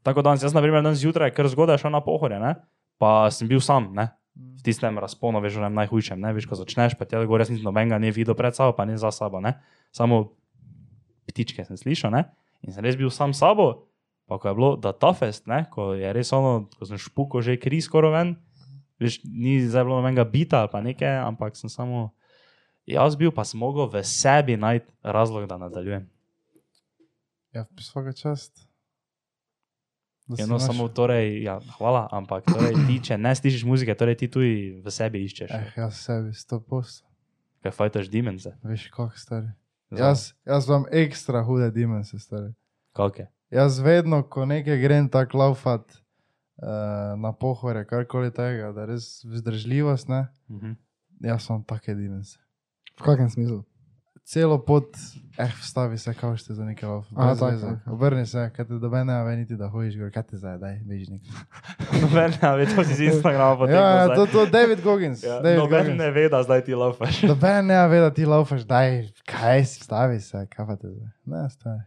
tako danes, jaz na primer danes zjutraj, ker zgodaj šel na pohorje, ne, pa sem bil sam, ne. V tistem razponu, veš, v najhujšem, ne, veš, ko začneš, pa ti je gor, jaz nisem nobenega ne videl pred sabo, pa ne za sabo, ne. Samo ptičke sem slišal, ne. In sem res bil sam sabo, pa ko je bilo da toughest, ne, ko je res ono, ko sem špuko že kri skoraj ven, veš, ni zdaj bilo nobenega bita ali pa nekaj, ampak sem samo jaz bil, pa sem mogel v sebi najti razlog, da nadaljujem. Ja, vsaka čast. Eno našel. samo torej, ja, hvala, ampak torej, ti, če ne slišiš muzike, torej ti tudi v sebi iščeš. Eh, jaz sebi, sto posto. Kaj fajtaš dimenze. Veš, kako stari. Jaz, jaz imam ekstra hude dimenze, stari. Kakšne? Jaz vedno, ko nekaj grem tako laufat uh, na pohore, karkoli tega, da res vzdržljivost, ne, Mhm. jaz sem take dimenze. V kakem smislu? Celo pot, eh, vstavi se, kao ste za nekaj tako. Obrni se, kaj te dobe ne ve niti, da hojiš gor, kaj te zdaj, daj, beži nekaj. Noben ne ve, to si z Instagrama potem. Ja, ja, to, to David Goggins. Ja, David noben Goggins. ne ve, da zdaj ti laufaš. Doben ne ve, da ti laufaš, daj, kaj si, vstavi se, kaj pa te zdaj. Ne, stavi.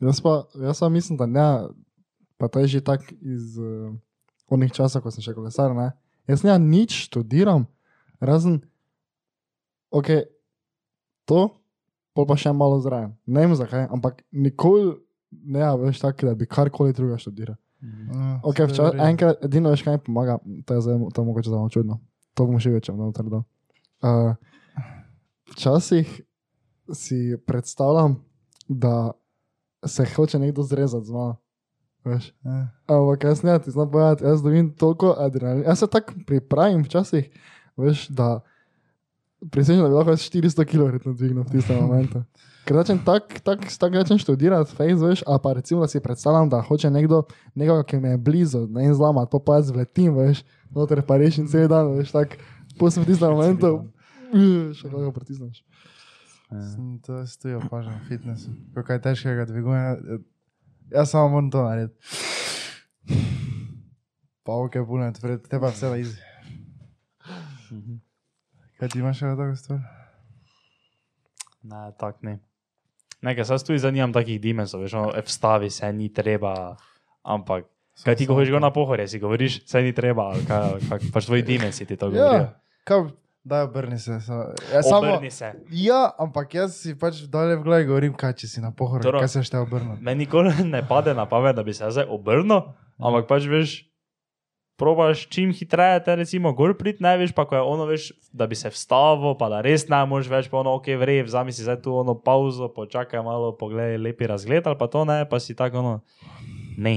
Jaz pa, jaz pa mislim, da ne, pa to je že tako iz uh, onih časov, ko sem še kolesar. Ne? Jaz ne nič študiram, razen, ok, to, pol pa še malo zraven. Ne vem zakaj, ampak nikoli ne veš tako, da bi karkoli druga študiral. Ja, Ok, saj včasih, v redu. enkrat, edino veš, kaj mi pomaga, to je, zdaj, to mogoče zelo čudno. To bom še večer, no, trdo. Uh, včasih si predstavljam, da se hoče nekdo zrezati z mano. Veš. Ja. Ampak jaz ne, ti znam povedati, jaz dobim toliko adrenalina. Jaz se tako pripravim včasih, veš, da presežem, da bi lahko jaz 400 kg verjetno dvignil v tistem momentu. Ker začnem tako tak, tak začnem študirati, face, veš, a pa recimo, da si predstavljam, da hoče nekdo, nekoga, ki mi je blizu, ne in zlamati, pa pa jaz vletim, veš, noter pa rešim cel dan, veš, tako, posem v tistem momentu, še kako pritisneš. Sem to jaz tu opažam v fitnessu. Ko kaj težkega dvigujem, jaz samo moram to narediti. Pa ok, puno, te pa vse na izi. Kaj ti imaš še tako stvar? Ne, tak ne. Nekaj, jaz tudi zanimam takih dimenzov, veš, ono, e, vstavi se, ni treba, ampak kaj ti, ko hočeš go na pohorje, si govoriš, se ni treba, ali kaj, kaj pač tvoji dimenzi ti to govorijo. Ja, kaj, daj obrni se. Samo, ja, samo, Obrni se. ja, ampak jaz si pač dalje v glavi govorim, kaj če si na pohorju, Dobro. kaj se šte obrniti. Meni nikoli ne pade na pamet, da bi se zdaj obrnil, ampak pač veš, probaš čim hitreje, te recimo gor prid, ne veš, pa ko je ono, veš, da bi se vstavil, pa da res ne moreš več, pa ono, ok, vrej, vzami si zdaj tu ono pauzo, počakaj malo, pogledaj lepi razgled ali pa to ne, pa si tako ono, ne,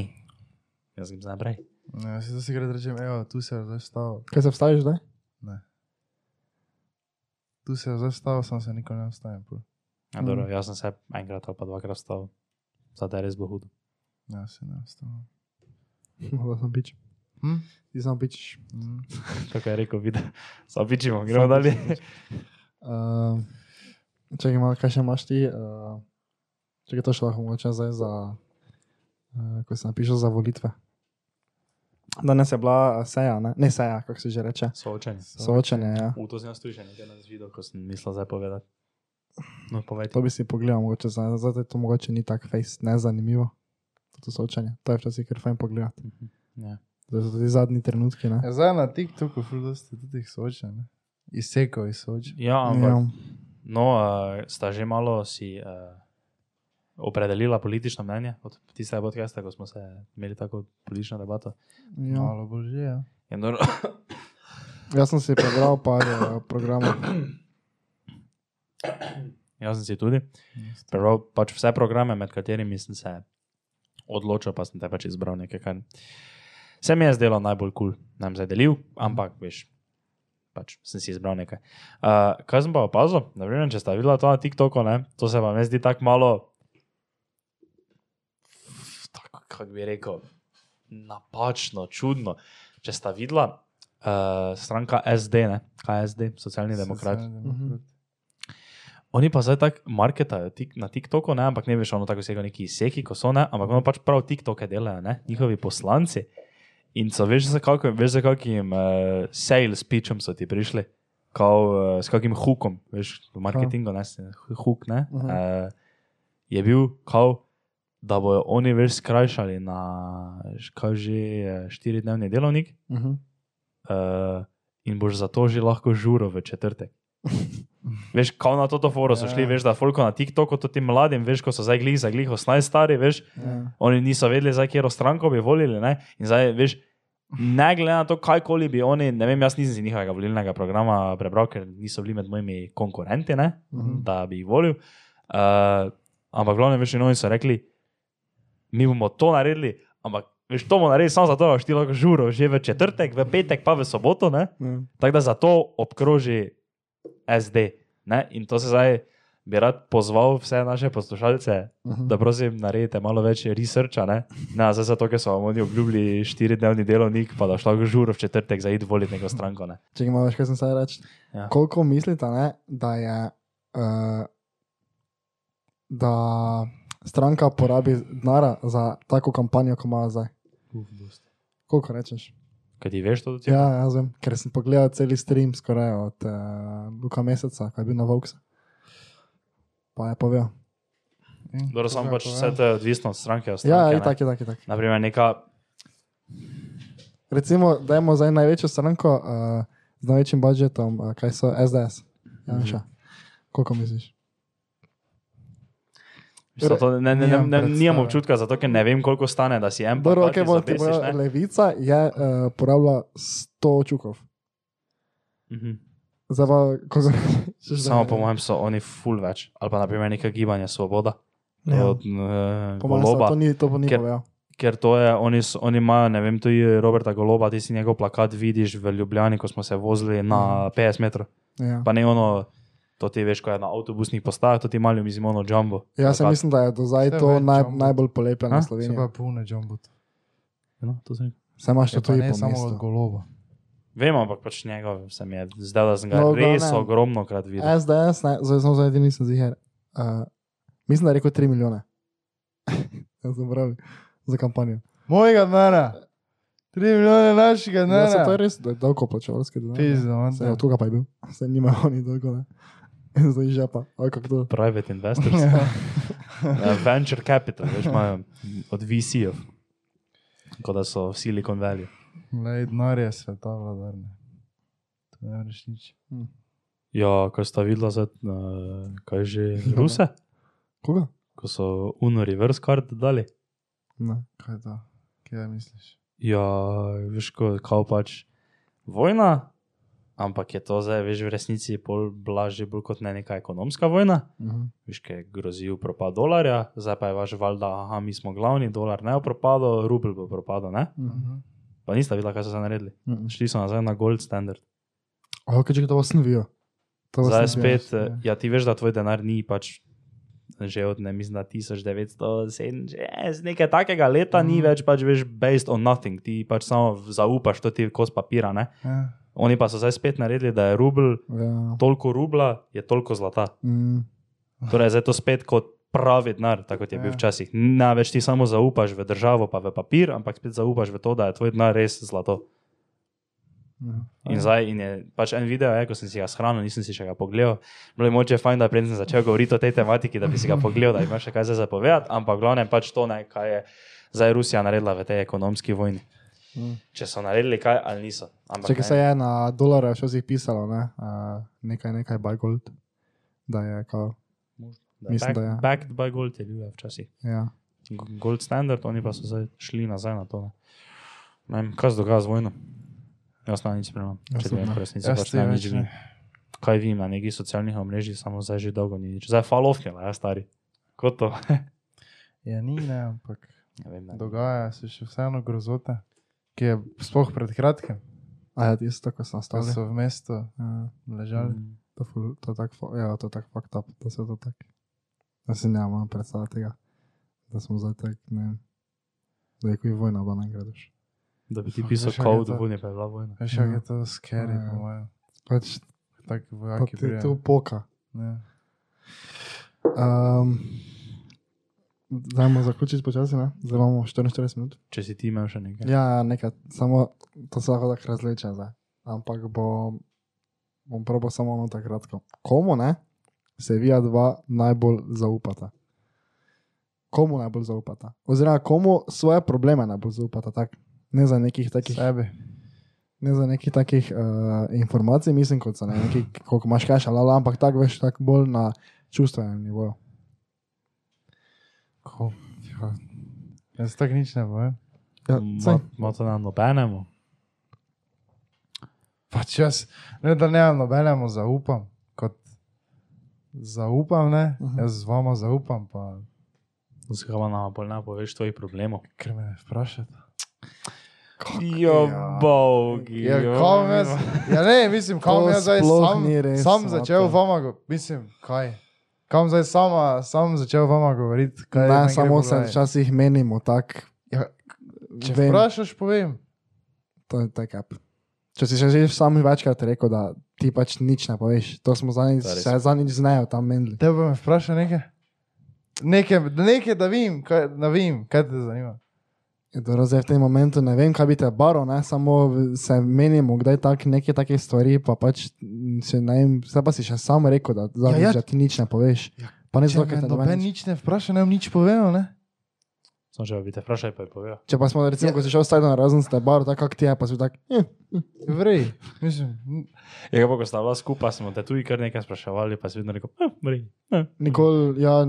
jaz grem zdaj naprej. Ja, si to si gre rečem, evo, tu se je zdaj stavil. Kaj se vstaviš zdaj? Ne. Tu se je zdaj stavil, sem se nikoli ne vstavil. Ja, dobro, jaz sem se enkrat ali pa dvakrat vstal, zdaj je res bilo hudo. Ja, se ne vstavil. Da sem pič. Hm? Ti sem pič. Mm. Tako je rekel, vidi, zapičimo, gremo dalje. Uh, čakaj, malo, kaj še imaš ti? Uh, čakaj, to še lahko mogoče zdaj za, uh, ko se napiše za volitve. Danes je bila uh, seja, ne, ne seja, kako se že reče. Soočenje. Soočenje, ja. U, to sem jaz tudi že nekaj nas videl, ko sem mislil zdaj povedati. No, povej To bi si pogledal, mogoče zdaj, zdaj to mogoče ni tako face, ne zanimivo. To soočenje. To je včasih kar fajn pogledati. Ja. To so tudi zadnji trenutki, ne. Ja, zdaj na TikToku ful dosti tudi jih soča, ne? Izsekov iz soča. Ja, ampak Ja. No, uh, sta že malo si uh, opredelila politično mnenje od tistega podcasta, ko smo se imeli tako politično debato. Ja. Malo bolj že, ja. Je nor- Jaz sem si prebral par uh, programov. Jaz sem si tudi prebral pač vse programe, med katerimi sem se odločil, pa sem te pač izbral nekaj, kar se mi je zdelo najbolj kul, cool. nam zdaj delil, ampak veš. Pač sem si izbral nekaj. Uh, kaj sem pa opazil? Naprimer, če ste videli to na TikToku, ne, to se vam zdi tako malo, tako, kako bi rekel, napačno, čudno. Če ste videli uh, stranka SD, ne, kaj je SD, socialni demokrat. Socialni demokrat. Oni pa zdaj tako marketajo tik, na TikToku, ne, ampak ne veš, ono tako vsega neki seki, ko so ne, ampak ono pač prav TikToke delajo, ne, njihovi poslanci. In so, veš, za kakšnim, veš, za kakšnim uh, sales pitchom so ti prišli, Kao, uh, s kakim hukom, veš, v marketingu, ne, se- huk, ne, Mhm. uh, je bil, kao, da bojo oni veš skrajšali na, kaj že, štiridnevni delovnik Uh -huh. uh, in boš zato že lahko žuro v četrtek. Veš, kao na to foro so šli, Ja. veš, da folko na TikToku, to tim mladim, veš, ko so zdaj glih za glih, 18 stari, veš, Ja. oni niso vedeli, za katero stranko bi volili, ne, in zdaj, veš, ne glede na to, kajkoli bi oni, ne vem, jaz nisem si njihovega volilnega programa prebral, ker niso bili med mojimi konkurenti, ne, Mhm. da bi jih volil. Uh, ampak glavno, veš, oni so rekli, mi bomo to naredili, ampak veš, to bomo naredili samo zato, da boš ti lahko žuro že v četrtek, v petek, pa v soboto, ne. Ja. Tako da zato obkroži SD. Ne? In to se zdaj bi rad pozval vse naše poslušalce, Mhm. da prosim naredite malo več researcha. Ne, ne zdaj zato, ker so vam oni obljubili štiridnevni delovnik, pa da šlo žur v četrtek za id voliti neko stranko. Ne. Če imaš, kaj sem se reči. Ja. Koliko mislite, ne, da je, uh, da stranka porabi denara za tako kampanjo, kot ima zdaj? Koliko rečeš? Kaj ti veš to? do tega? Ja, jaz vem, ker sem pogledal cel stream skoraj od uh, Luka Meseca, ki je bil na Voxu. Pa je povedal. Dobro, samo pač pa vse je? to je odvisno od stranke. Od Ja, stranke je ne. tako, je tako, je tako. Naprimer, neka Recimo, dajmo zdaj največjo stranko uh, z največjim budžetom, uh, kaj so SDS. Janša. Koliko misliš? Veš, to, ne, ne, ne, ne, nimam občutka, zato ker ne vem, koliko stane, da si en Dobro, plakat okay, bo, levica je uh, porabila 100 čukov. Mhm. Zdaj pa, koliko rečeš? da Samo je? po mojem so oni full več. Ali pa naprimer neka gibanja Svoboda. Ja. Ja. Od uh, Po mojem, Goloba. to ni, to ni Ker- povedal. Ker to je, oni, oni imajo, ne vem, tudi Roberta Goloba, ti si njegov plakat vidiš v Ljubljani, ko smo se vozili na 50 metrov. Ja. Pa ne ono, to ti veš, ko je na avtobusnih postajah, to ti malo mislim ono jumbo. Jaz se mislim, da je do zdaj to naj, jumbo. najbolj polepljeno na Se Sloveniji. pa pune jumbo. No, to sem. Se imaš Je to tudi ne po samo od goloba. Vem, ampak pač njegov se mi je zdelo, da sem ga No, res glavnem. ogromno krat videl. SDS, ne, zdaj sem zdaj nisem ziger. Uh, mislim, da je rekel 3 milijone. Jaz sem pravi za kampanjo. Mojega denara! 3 milijone našega Ja, se to je res, da je dolgo plačevalski denar. Pizdo, man. Se, od koga pa je bil? Se nima oni dolgo, ne? Zdaj žepa. Ali kako to? Private investors, uh, venture capital, veš, imajo od VC-ov, kot da so v Silicon Valley. Lej, denar je sveta vladarne. To ne reš nič. Ja, ko sta videla, za, uh, kaj že, Ruse, Koga? ko so Uno reverse card dali. Ne. Kaj je to? Kaj misliš? Ja, veš, ko kao pač vojna, ampak je to zdaj, veš, v resnici pol blažje bolj kot ne neka ekonomska vojna. Mhm. Viš, ki je grozil propad dolarja, zdaj pa je vaš valjda, aha, mi smo glavni, dolar ne bo propadel, rubel bo propadel, ne? Mhm. Pa nista videla, kaj so se naredili. Mhm. Šli so nazaj na gold standard. A, kaj če to vas ne vijo? To vas Zdaj spet, eh, ja, ti veš, da tvoj denar ni pač že od, ne mislim, da 1907, že z nekaj takega leta ni Mhm. več pač veš based on nothing, ti pač samo zaupaš, to ti je kos papira, ne? Ja. Oni pa so zdaj spet naredili, da je rubl, Ja. toliko rubla je toliko zlata. Mm. Torej, zdaj je to spet kot pravi denar, tako kot je bil Ja. včasih. Ne več ti samo zaupaš v državo, pa v papir, ampak spet zaupaš v to, da je tvoj denar res zlato. Ja. In zdaj in je pač en video, je, ko sem si ga shranil, nisem si še ga pogledal. Bilo je moče fajn, da sem začel govoriti o tej tematiki, da bi si ga pogledal, da imaš še kaj za zapovedati, ampak glavno je pač to, ne, kaj je zdaj Rusija naredila v tej ekonomski vojni. Mm. Če so naredili kaj ali niso. Ampak Če ne. se je na dolarje včasih pisalo, ne? Uh, nekaj, nekaj, buy gold. da je kao, Da, Mislim, back, da je. Backed by gold je bil včasih. ja. Gold standard, oni pa so zdaj šli nazaj na to. Ne, ne vem, kaj se dogaja z vojno. Jaz na nič spremljam. Jaz Če tudi ti ne. vem, resnici Jaz pač ne nič ne. vem. Kaj vim na nekih socialnih omrežjih, samo zdaj že dolgo ni nič. Zdaj falovke, ja, stari. Kot to. Ja, ni, ne, ampak ne vem, ne. dogaja se še vseeno grozote, ki je sploh pred kratkim, A ja, tisto, ko sem da so v mestu Ja, ležali. Mm. to, ful- to je tako, ja, to je tako fucked up, da se to tako. Da si ne morem predstavljati tega, da smo zdaj tak, ne vem, da je kot vojna, da ne greš. Da bi ti pisal je kod, to? vojne pa je bila vojna. Veš, kako Ja. je to scary, Ja. po mojem. Pač, Taki pa vojaki ti prijajo. tu poka. Ja. Um, Dajmo zaključiti počasi, ne? Zdaj imamo 44 minut. Če si ti imel še nekaj. Ja, nekaj, samo to se lahko tako razleče zdaj. Ampak bo, bom probal samo ono tako kratko. Komu ne, se vija dva najbolj zaupata? Komu najbolj zaupata? Oziroma, komu svoje probleme najbolj zaupata? Tak? Ne za nekih takih, Sebi. ne za nekih takih uh, informacij, mislim, kot so ne, neki, koliko imaš kaša, lala, ampak tako veš, tako bolj na čustvenem nivoju. Ko? Ja. Jaz tako nič ne povem. Ja, saj, Ima to na nobenemu. Pač jaz, ne da ne nobenemu zaupam, kot zaupam, ne, Mhm. jaz z vama zaupam, pa Zakaj pa nam bolj ne poveš tvojih problemov? ker me ne vprašate. Jo, Ja. bogi. Ja, kam jaz, ja ne, mislim, kam jaz zdaj sam, sam začel vama, mislim, kaj. Kam zdaj sama, sam začel vama govoriti, kaj ne, samo se včasih menimo tako. Ja, Če Vem. vprašaš, povem. To je tako. Če si že sam večkrat rekel, da ti pač nič ne poveš, to smo zadnjič, se zadnjič znajo tam menili. Te bo me vprašal nekaj? Nekaj, nekaj da vem, kaj, da vem, kaj te zanima. To zdaj v tem momentu ne vem, kaj bi te baro, ne? samo se menimo, kdaj tak, neke take stvari, pa pač mm, se ne vem, zdaj pa si še sam rekel, da, zadnjič, ja. ja, da ti nič ne poveš. Ja, Pa ne zato, me ker te noben noben nič. ne vpraša, ne bom nič povedal, ne? Samo če bi te vprašali, pa je povedal. Če pa smo recimo, Ja. ko si šel stajno na razen, ste baro, tako kak ti je, pa si tak, eh, Vrej, mislim, Je pa, ko sta bila skupaj, smo te tudi kar nekaj spraševali, pa si vedno rekel, eh, mri. Eh. nikoli, ja,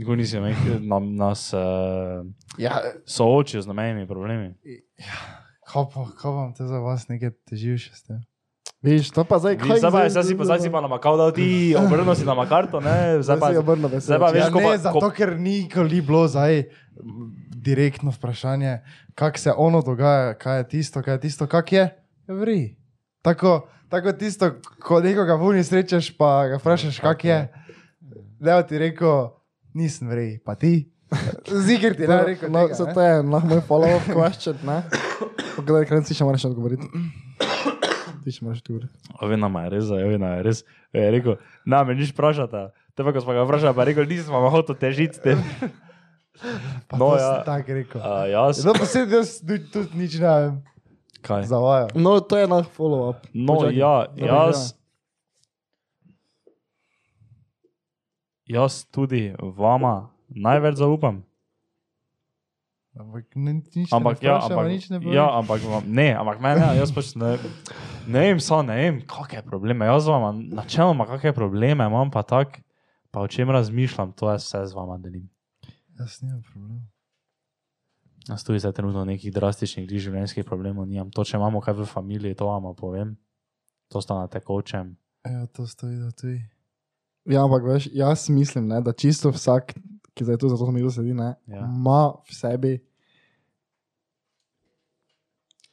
Nikoli nisi imel nam, nas uh, ja, soočil z nobenimi problemi. kaj pa, kaj vam te za vas nekaj teži še s tem? viš, to pa zdaj, Vi, Zdaj pa, zdaj si pa, zdaj si pa namakal, da ti obrnil si nama karto, ne? Zdaj pa, obrnil zdaj pa veš, Ja, ne, pa, zato ko, ker nikoli ni bilo zdaj direktno vprašanje, kako se ono dogaja, kaj je tisto, kaj je tisto, kak je. Ja, vri. Tako, tako tisto, ko nekoga v uni srečaš, pa ga vprašaš, kak je. Ne ti rekel, nisem vri, pa ti. Ziger ti ne bo rekel. No, so je lahko moj follow-up question, ne? Pogledaj, kaj si še moraš odgovoriti. Ti še moraš odgovoriti. Ovina ma je res, ovina je res. Je rekel, na me nič vprašata. Te pa, ko smo ga vprašali, pa je rekel, nisem vam hotel težiti s tem. Pa No, ja. tako rekel. Uh, jaz, No, pa se jaz tudi nič ne vem. kaj? Zavaja. No, to je lahko follow-up. No, Počakaj. ja, jaz. Jaz tudi vama največ zaupam. Ampak ne, nič Ampak, ne ja, vprašava, ampak, nič ne poveš. ja, ampak ne, ampak meni, ja, jaz pač ne, ne vem, so, ne vem, kakšne probleme. Jaz z vama, načeloma, kakšne probleme imam, pa tak, pa o čem razmišljam, to jaz vse z vama delim. Jaz nimam problema. Jaz tudi zdaj trenutno nekih drastičnih življenjskih problemov nimam. To, če imamo kaj v familiji, to vam povem. To sta na tekočem. Evo, to stoji, da tudi. Ja, ampak veš, jaz mislim, ne, da čisto vsak, ki zdaj tu zato mi tu sedi, ne, Ja. ima v sebi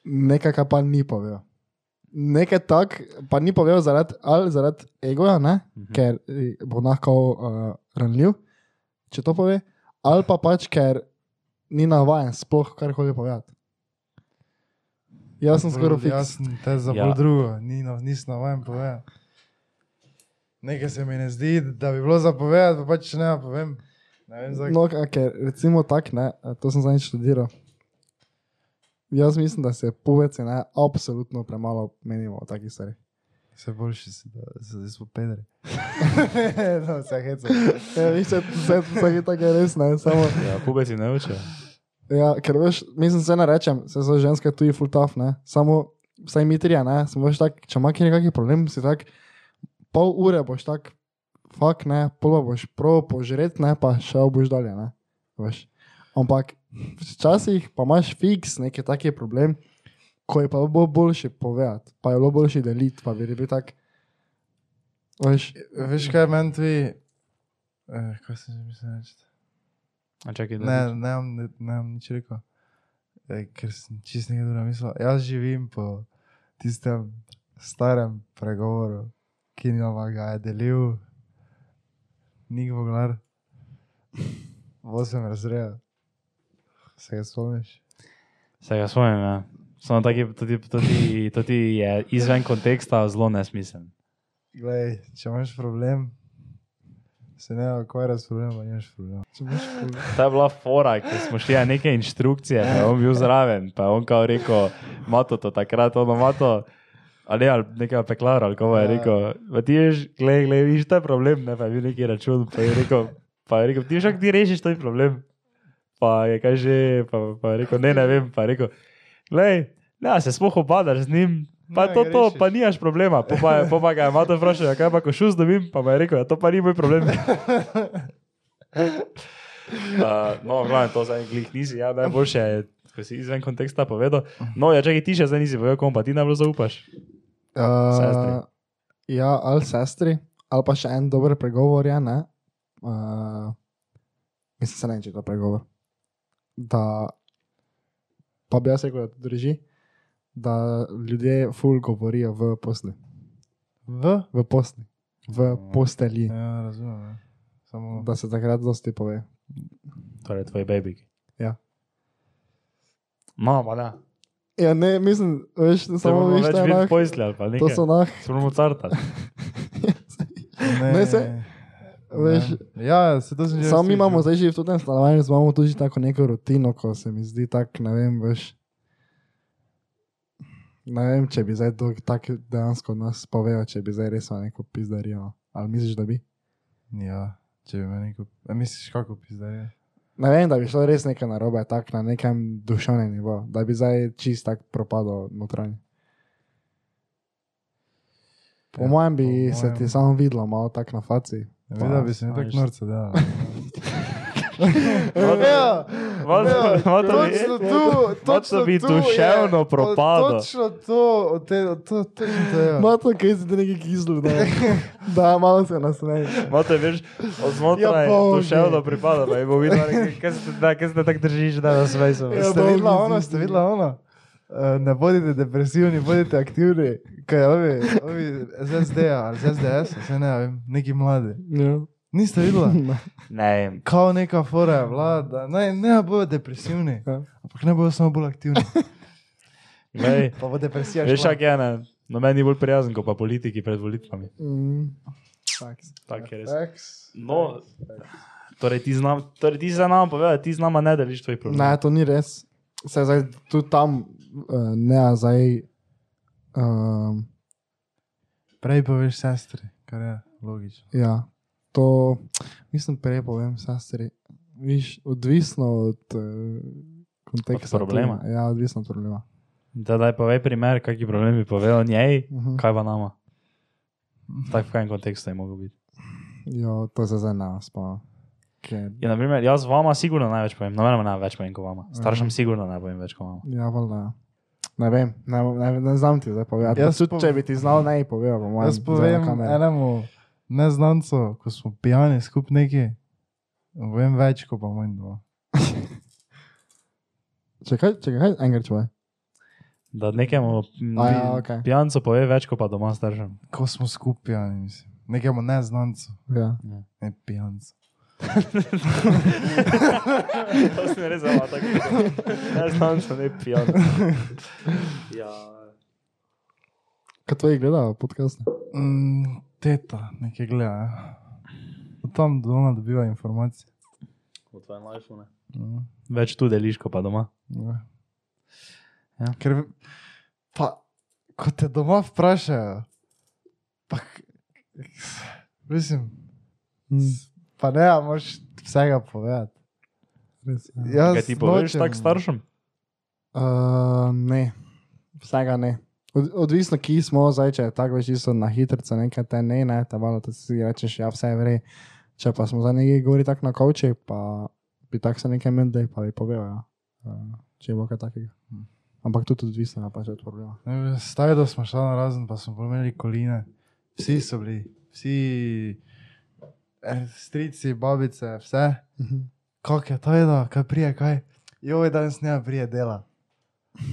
nekaj, kar pa ni povedal. Nekaj tak, pa ni povedal zaradi, ali zaradi egoja, ne, Mhm. ker eh, bo lahko uh, ranljiv, če to pove, ali pa pač, ker ni navaden sploh karkoli povedati. Jaz sem skoraj Jaz fiks. sem te za Ja. drugo, ni, no, nisem navajen povedati. Nekaj se mi ne zdi, da bi bilo za povedati, pa pač ne povem. Ne vem, zakaj. No, ker recimo tak, ne, to sem zadnjič študiral. Jaz mislim, da se poveci ne, absolutno premalo menimo o takih stvarih. Se boljši si, da se zdaj smo pedri. no, vse heca. Ja, vse, vse, vse je tako res, ne, samo. Ja, pubeci ne učijo. Ja, ker veš, mislim, se ne rečem, se so ženske tu full tough, ne, samo vsaj mi trije, ne, samo veš tak, če ima kje nekakšen problem, si tak, pol ure boš tak fak ne, pol pa boš prav požret, ne, pa šel boš dalje, ne. Veš. Ampak včasih pa imaš fiks neki taki problem, ko je pa bilo boljše povedati, pa je bilo boljše deliti, pa bi rekel tak. Veš, Veš kaj meni tvi... Eh, kaj sem že mislil reči? A čakaj, Ne, ne, ne, ne, nič rekel. Eh, ker sem čist nekaj druga mislil. Jaz živim po tistem starem pregovoru, ki nama ga je delil Nik Voglar. Osem razredov. Se ga spomniš? se ga spomnim, ja. Samo taki, tudi, tudi, tudi je izven konteksta zelo nesmiseln. Glej, če imaš problem, se ne ukvarjaš s problemom, pa nimaš problema. če imaš problem. To je bila fora, ki smo šli na neke inštrukcije, pa je on bil zraven, pa je on kao rekel, mato to takrat, ono mato, ali, ali nekaj peklara, ali kako je Ja. rekel, pa ti veš, glej, glej, viš, je problem, ne, pa je bil neki račun, pa je rekel, pa je rekel, ti veš, ti rešiš to problem. Pa je kaj že, pa, pa je rekel, ne, ne vem, pa je rekel, glej, ne, se sploh obadaš z njim. Pa Ne, to, to, rešiš. pa nimaš problema. Pa, je- po pa ga je mato vprašal, kaj pa ko šus dobim, pa je rekel, ja, to pa ni moj problem. Uh, no, glavno, to zdaj glih nisi, ja, najboljše je, ko si izven konteksta povedal. No, ja, čakaj, ti še zdaj nisi povedal, komu pa ti najbolj zaupaš. Sestri. Uh, ja, ali sestri, ali pa še en dober pregovor je, ne. Uh, mislim, se ne vem, če je to pregovor. Da, pa bi jaz rekel, da to drži, da ljudje ful govorijo v posli. V? V posli. V postelji. Ja, razumem. Ja. Samo Da se takrat dosti pove. Torej, tvoj baby. Ja. No, pa da. Ja, ne, mislim, veš, Se samo veš, da je videli nah, pojsli ali pa nekaj. to so nah, Se moramo cartati. ne, se- veš, Ne. Ja, se to sem že Samo mi imamo zdaj že v tem stanovanju, imamo tudi tako neko rutino, ko se mi zdi tako, ne vem, veš. Ne vem, če bi zdaj to tako dejansko nas povedal, če bi zdaj res neko pizdarijo. Ali misliš, da bi? Ja, če bi me neko... A misliš, kako pizdarje? Ne vem, da bi šlo res nekaj narobe, tako na nekem duševnem nivoju, da bi zdaj čist tak propadal notranji. Po Ja, mojem bi po se mojem- ti samo videlo malo tako na faci. Ja, videl bi se mi tako norce delal. Ja, Malo Točno tu, točno bi tu duševno je, propadel. Točno to, od te, to, to, to je. Mato, kaj si ti neki kislu, da, da malo se nasmeji. Mate, veš, od znotraj Ja, duševno pripada, pa je bo videl, kaj se te- se te tako držiš, da nas vejso. Ja, Ste videla zdi- ste videla ono? Eh, Ne bodite depresivni, bodite aktivni. Kaj ovi, ovi z SD-ja ali z SDS, se ne vem, neki mladi. Ja. Niste videla? Ne, Kao neka fora je vlada, ne, ne bojo depresivni, Ja. ampak ne bojo samo bolj aktivni. glej, Pa bo depresija veš, šla. kak je ne, no meni je bolj prijazen, kot pa politiki pred volitvami. Mm. Faks. Tak je res. Faks. No, torej ti znam, torej ti za nama povedati, ti z nama ne deliš tvoj problem. Ne, to ni res. Se zdaj tudi tam, uh, ne, zdaj. Um, Prej poveš sestri, kar je logično. ja, to mislim, prej povem, sestri. Viš, odvisno od uh, konteksta. Od problema. tudi. Ja, odvisno od problema. Da, daj povej primer, kakšen problem bi povedal njej, Uh -huh. kaj pa nama. Tak v kajem kontekstu je mogel biti. Jo, to se zdaj ne spomnim. Ker- Ja, naprimer, jaz vama sigurno največ povem, nobenemu ne več povem kot vama. Staršem Mhm. sigurno ne povem več kot vama. Ja, valjda. Ne vem, ne, ne, ne znam ti zdaj povedati. Jaz tudi, po- če bi ti znal, ne bi povedal. Po mojem, Jaz povem enemu neznancu, ko smo pijani skup neki, vem več kot pa moj dva. Čakaj, čakaj, kaj enkrat povej. Da nekemu A ja, pi- okej. pijancu pove več kot pa doma staršem. Ko smo skup pijani, mislim. Nekemu neznancu, Ja. ne pijancu. to se mi res zama tako. Ne znam, sem ne pijan. Ja. Kaj tvoji gledajo podcast? Mm, teta, nekaj gleda. ja. Od tam do ona dobiva informacije. V tvojem iPhone. Mm. Več tu deliš kot pa doma. Ja. Ja. Ker, pa, ko te doma vprašajo, pa, mislim, Mm. pa ne, a moraš vsega povedati. Res, ja. Kaj ti poveš nočem- tako staršem? Uh, ne, vsega ne. Od, odvisno, ki smo, zdaj, če je tako več čisto na hitro, nekaj te ne, ne, ta malo, da si rečeš, ja, vse je vre. Če pa smo za nekaj govori tako na kavči, pa bi tako se nekaj mende, pa bi povedal, ja. Uh, če bo kaj takega. Ampak tudi odvisno, ja, pač od problema. Staj, da smo šli na razen, pa smo imeli koline. Vsi so bili, vsi eh, strici, babice, vse. Mhm. Kako je to, da kaj prije, kaj? Joj, danes ne prije dela.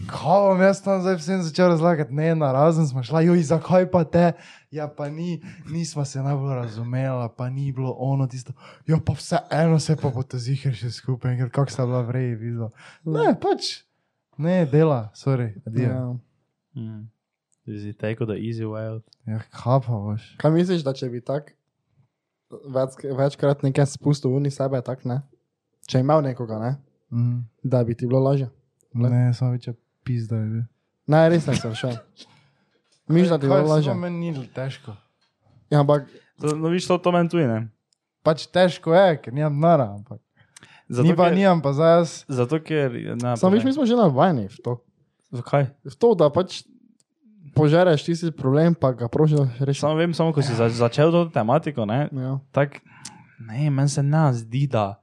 Kaj bom jaz tam zdaj vsem začel razlagati? Ne, na razen smo šli, joj, zakaj pa te? Ja, pa ni, nismo se najbolj razumela, pa ni bilo ono tisto. Ja, pa vse eno se pa bo to zihar še skupaj, ker kako sta bila vreji videla. Ne, pač, ne, dela, sorry, adijo. Ja. Ja. Mm. Is it take the easy way out? ja, kaj pa boš? Kaj misliš, da če bi tak več, večkrat nekaj spustil v sebe, tak ne? Če je imel nekoga, ne? Mm. Da bi ti bilo lažje. Ne, samo več pizda je bil. Ne, res ne sem šel. Miš, da ti je lažje. Meni ni težko. Ja, ampak To, no, viš, to, to meni tudi, ne? Pač težko je, ker nimam nara, ampak. Zato, Ni pa ker- nimam, pa zdaj jaz. Zato, ker... Ne, Sam viš, mi smo že navajeni v to. Zakaj? V to, da pač požereš tisti problem, pa ga proši, da rešiš. Samo vem, samo ko si za, začel to tematiko, ne, Ja. tak, ne, meni se ne zdi, da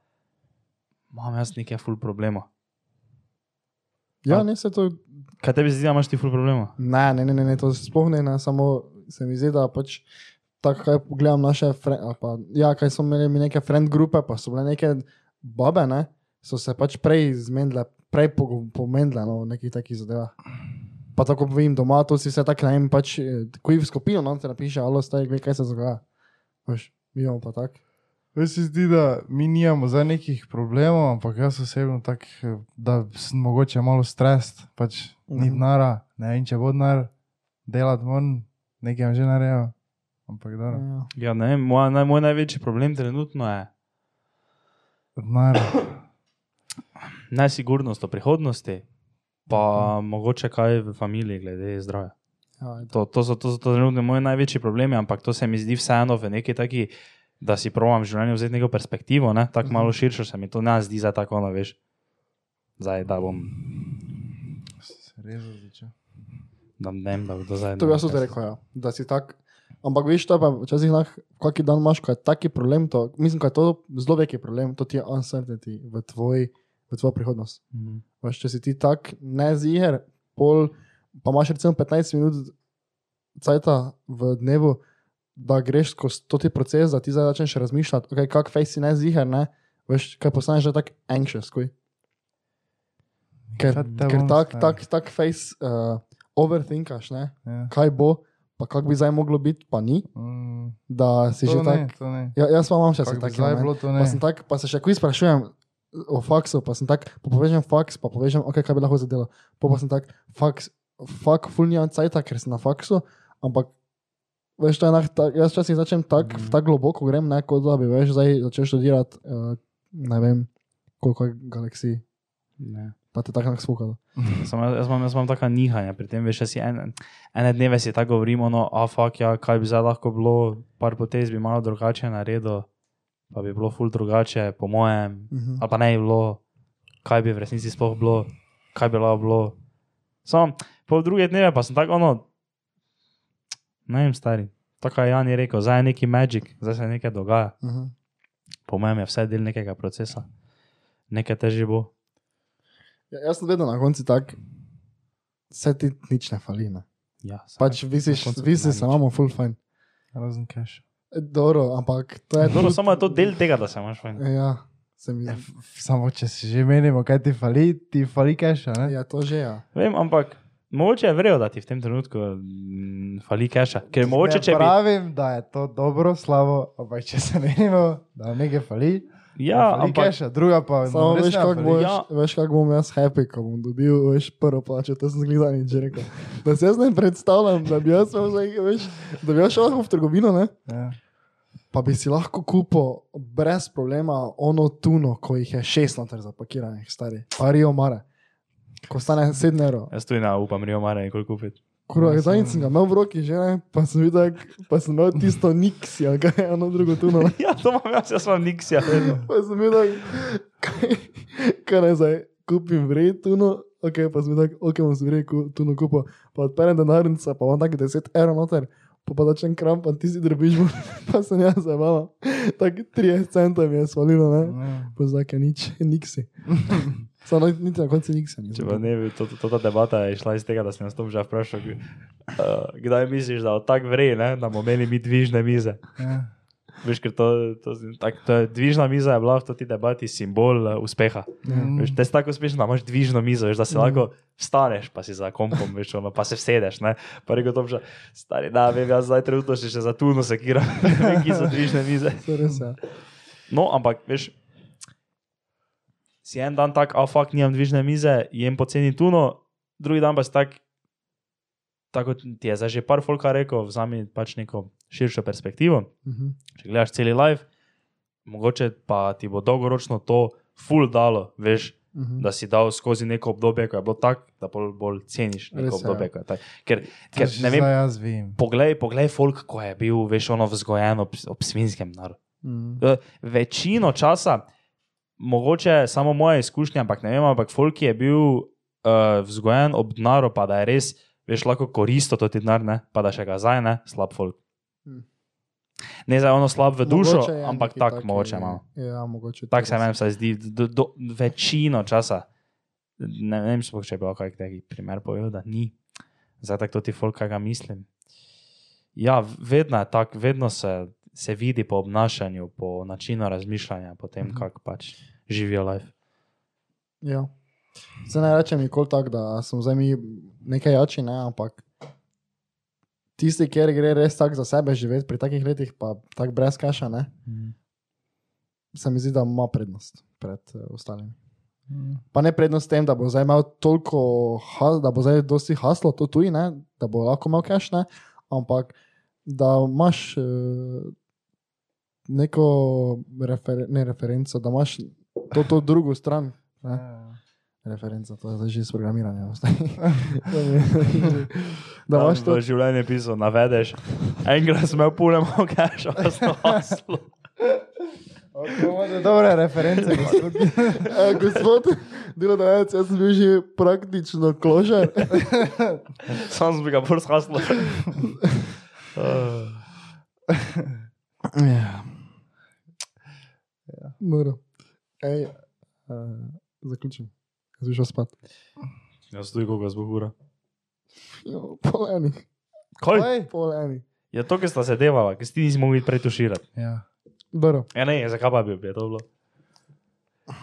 imam jaz nekaj ful problema. Ja, ne se to. Kaj tebi se zdi, da imaš ti ful problema? Ne, ne, ne, ne, ne to sploh ne, ne, samo se mi zdi, da pač. Tako, kaj pogledam naše, ali pa, ja, kaj so imeli mi neke friend grupe, pa so bile neke babe, ne, so se pač prej zmenile, prej pomenile no, v nekih takih zadevah. Pa tako povem doma, to si vse tako najem, pač, eh, ko jih skupino, no, te napiše, alo, staj, gled, kaj se dogaja. Veš, mi imamo pa tako. Meni se zdi, da mi nimamo zdaj nekih problemov, ampak jaz osebno tak, da sem mogoče malo stres, pač ni Mhm. denara, ne vem, če bo denar, delati moram, nekaj vam že narejo. Ampak da, Ja. Ja, ne vem, moj, naj, moj največji problem trenutno je denar. nesigurnost o prihodnosti, pa mogoče kaj v familiji glede zdravja. Ja, je to. To, to, so, to so to trenutno moji največji problemi, ampak to se mi zdi vseeno v neki taki, da si provam v življenju vzeti neko perspektivo, ne? tako malo širšo se mi to ne zdi za tako, no veš. Zdaj, da bom, res začel. da ne vem, da bo to zdaj. To bi jaz tudi rekel, ja. da si tak. Ampak veš, to je pa včasih nah, kaki dan imaš, ko je taki problem, to, mislim, da je to zelo veliki problem, to ti je uncertainty v, tvoj, v tvojo prihodnost. Mhm. Veš, če si ti tak neziger, pol, pa imaš recimo 15 minut cajta v dnevu, da greš skozi to ti proces, da ti zdaj začneš razmišljati, okay, kak fej si neziger, ne, veš, kaj postaneš že tak anxious, kuj. Ker, ker bom tak, tak, tak face uh, overthinkaš, ne, Ja. kaj bo, pa kako bi zdaj moglo biti, pa ni, Mm, da si to že ne, tak. to ne. Ja, jaz pa imam še Kako tako, zdaj bilo, to ne. pa, sem tak, pa se še kuj sprašujem o faksu, pa sem tak, pa povežem faks, pa povežem, okay, kaj bi lahko zadelo. Pa, pa sem tak, faks, fak, full nimam cajta, ker sem na faksu, ampak veš, to je enak, tak, jaz včasih začnem tak, Mhm. mm. tako globoko grem, ne, kot da bi veš, zdaj začel študirati, uh, ne vem, koliko je galaksij, Ne. pa te tako spukalo. Samo jaz, imam, jaz imam taka nihanja, pri tem veš, si en, ene dneve si tako govorimo, no, a fak, ja, kaj bi zdaj lahko bilo, par potez bi malo drugače naredil, pa bi bilo ful drugače, po mojem, Mhm. ali pa ne bi bilo, kaj bi v resnici sploh bilo, kaj bi lahko bilo. Samo pol druge dneve pa sem tako, ono, ne vem, stari. Tako je Jan je rekel, zdaj je neki magic, zdaj se nekaj dogaja. Mhm. Po mojem je vse del nekega procesa. Nekaj težje bo. Ja, jaz sem vedno na koncu tak, vse ti nič ne fali, ne. Ja. Pač vi si, Na koncu vi ti si ne se imamo full fine. Razen cash. E, Dobro, ampak to je Dobro, samo je to del tega, da se imaš fajn. Ja, se mi Ja, Samo če si že menimo, kaj ti fali, ti fali ne? Ja, to že je. Vem, ampak mogoče je vrejo, da ti v tem trenutku mm, fali keša. Ker mogoče, ne če bi. pravim, da je to dobro, slabo, ampak če se menimo, da nekaj fali, Ja, fali ampak cash, druga pa Samo res veš, kako boš, Ja. veš, kak bom jaz happy, ko bom dobil veš, prvo plačo, to sem zgledal in že rekel. Da se jaz ne predstavljam, da bi jaz, zdaj, veš, da bi jaz šel lahko v trgovino, ne? Ja. pa bi si lahko kupil brez problema ono tuno, ko jih je šest noter zapakiranih, stari. Parijo mare. Ko stane 7 evrov. jaz tudi ne upam, Rio Mare nikoli kupiti. Kurva, Ja, zdaj sem- sem ga imel v roki že, ne? pa sem videl, pa sem imel tisto niksi, ali kaj je ono drugo tuno. ne. Ja, to imam jaz, jaz imam niks, ja. Pa sem videl, kaj, kaj naj zdaj kupim vredno, ok, pa smo tako, ok, bom si rekel, tu na kupo, pa odperem denarnico, pa imam tako 10 evrov noter, pa pa dačem kram, pa ti si drobiš, pa sem jaz zabava. Tako 30 centov mi je svalilo, ne? Pa zdaj je nič, niksi. Samo niti na koncu niksi. Če pa ne bi, to, to, to, ta debata je išla iz tega, da sem nas to že vprašal, uh, kdaj misliš, da od tak vre, ne, da bomo imeli mi dvižne mize. Ja. Veš, ker to, to, tak, to je, dvižna miza je bila v tej debati simbol uh, uspeha. Mm. Veš, te si tako uspešen, da imaš dvižno mizo, veš, da se lahko vstaneš, pa si za kompom, veš, ono, pa se vsedeš. Ne? Pa rekel to, že stari, da vem, jaz zdaj trenutno še, še za tuno se kiram, ki so dvižne mize. Ja. No, ampak veš, si en dan tak, a fakt nimam dvižne mize, jem poceni tuno, drugi dan pa si tak, tako ti je zdaj že par folka rekel, vzami pač neko širšo perspektivo. Mhm. Če gledaš celi live, mogoče pa ti bo dolgoročno to full dalo, veš, Mhm. da si dal skozi neko obdobje, ko je bilo tako, da bolj, bolj ceniš neko Res obdobje. ko. Ker, ker ne vem, jaz vem. poglej, poglej folk, ko je bil, veš, ono vzgojen ob, ob svinskem narodu. Mhm. Eh, Večino časa, mogoče samo moje izkušnje, ampak ne vem, ampak folk je bil uh, vzgojen ob denaru, pa da je res, veš, lahko koristo to ti denar, ne, pa da še ga zdaj ne, slab folk. Hm. Ne za ono slab v dušo, Mogoče ampak tako taki- mogoče malo. Ja, mogoče. Tako se meni vsaj zdi, do, do, večino časa. Ne, ne vem, sploh, če bi lahko taki primer povedal, da ni. Zdaj tako ti folk, kaj ga mislim. Ja, vedno je tako, vedno se, se vidi po obnašanju, po načinu razmišljanja, po tem, Mhm. kako pač živijo life. Ja. Se ne rečem nikoli tako, da sem zdaj mi nekaj jači, ne, ampak tisti, kjer gre res tako za sebe živeti pri takih letih, pa tako brez kaša, ne, se mi zdi, da ima prednost pred uh, ostalimi. Pa ne prednost tem, da bo zdaj imel toliko, ha- da bo zdaj dosti haslo, to tuji, ne, da bo lahko imel cash, ne, ampak da imaš uh, neko refer, ne, referenco, da imaš to, to drugo stran. Ne. Ja. Referenca, to je že iz programiranja. da imaš to. v življenju pisal, navedeš, enkrat sem imel pune moke, še na haslu. Imate dobre reference, gospod. E, gospod, delodajalec, jaz sem bil že praktično kložer. Sam sem ga bolj haslo. Ja. Moro. Ej, uh, zaključim. Jaz bi šel spat. Jaz tudi koga zbohura. Jo, pol enih. Kaj? Pol enih. Je to, ki sta se devala, ki ti nisi mogel pretuširati. Ja. Dobro. Ja, ne, zakaj pa bi bi to bilo?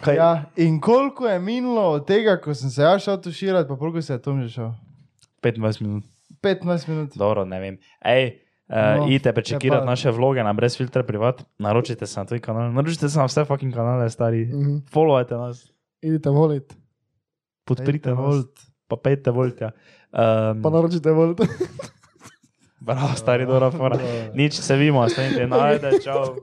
Kaj? Ja, in koliko je minilo od tega, ko sem se jaz šel tuširati, pa koliko se je Tom že šel? 25 minut. 15 minut. Dobro, ne vem. Ej, uh, No, idite prečekirati naše vloge na brez filtra privat, naročite se na tvoj kanal, naročite se na vse fucking kanale, stari. Mhm. Followajte nas, Idite volit. podprite nas, volt. pa pejte voltja. Um, Pa naročite volit. bravo, stari, dobra fora. Nič se vimo, stanite, najde, čau.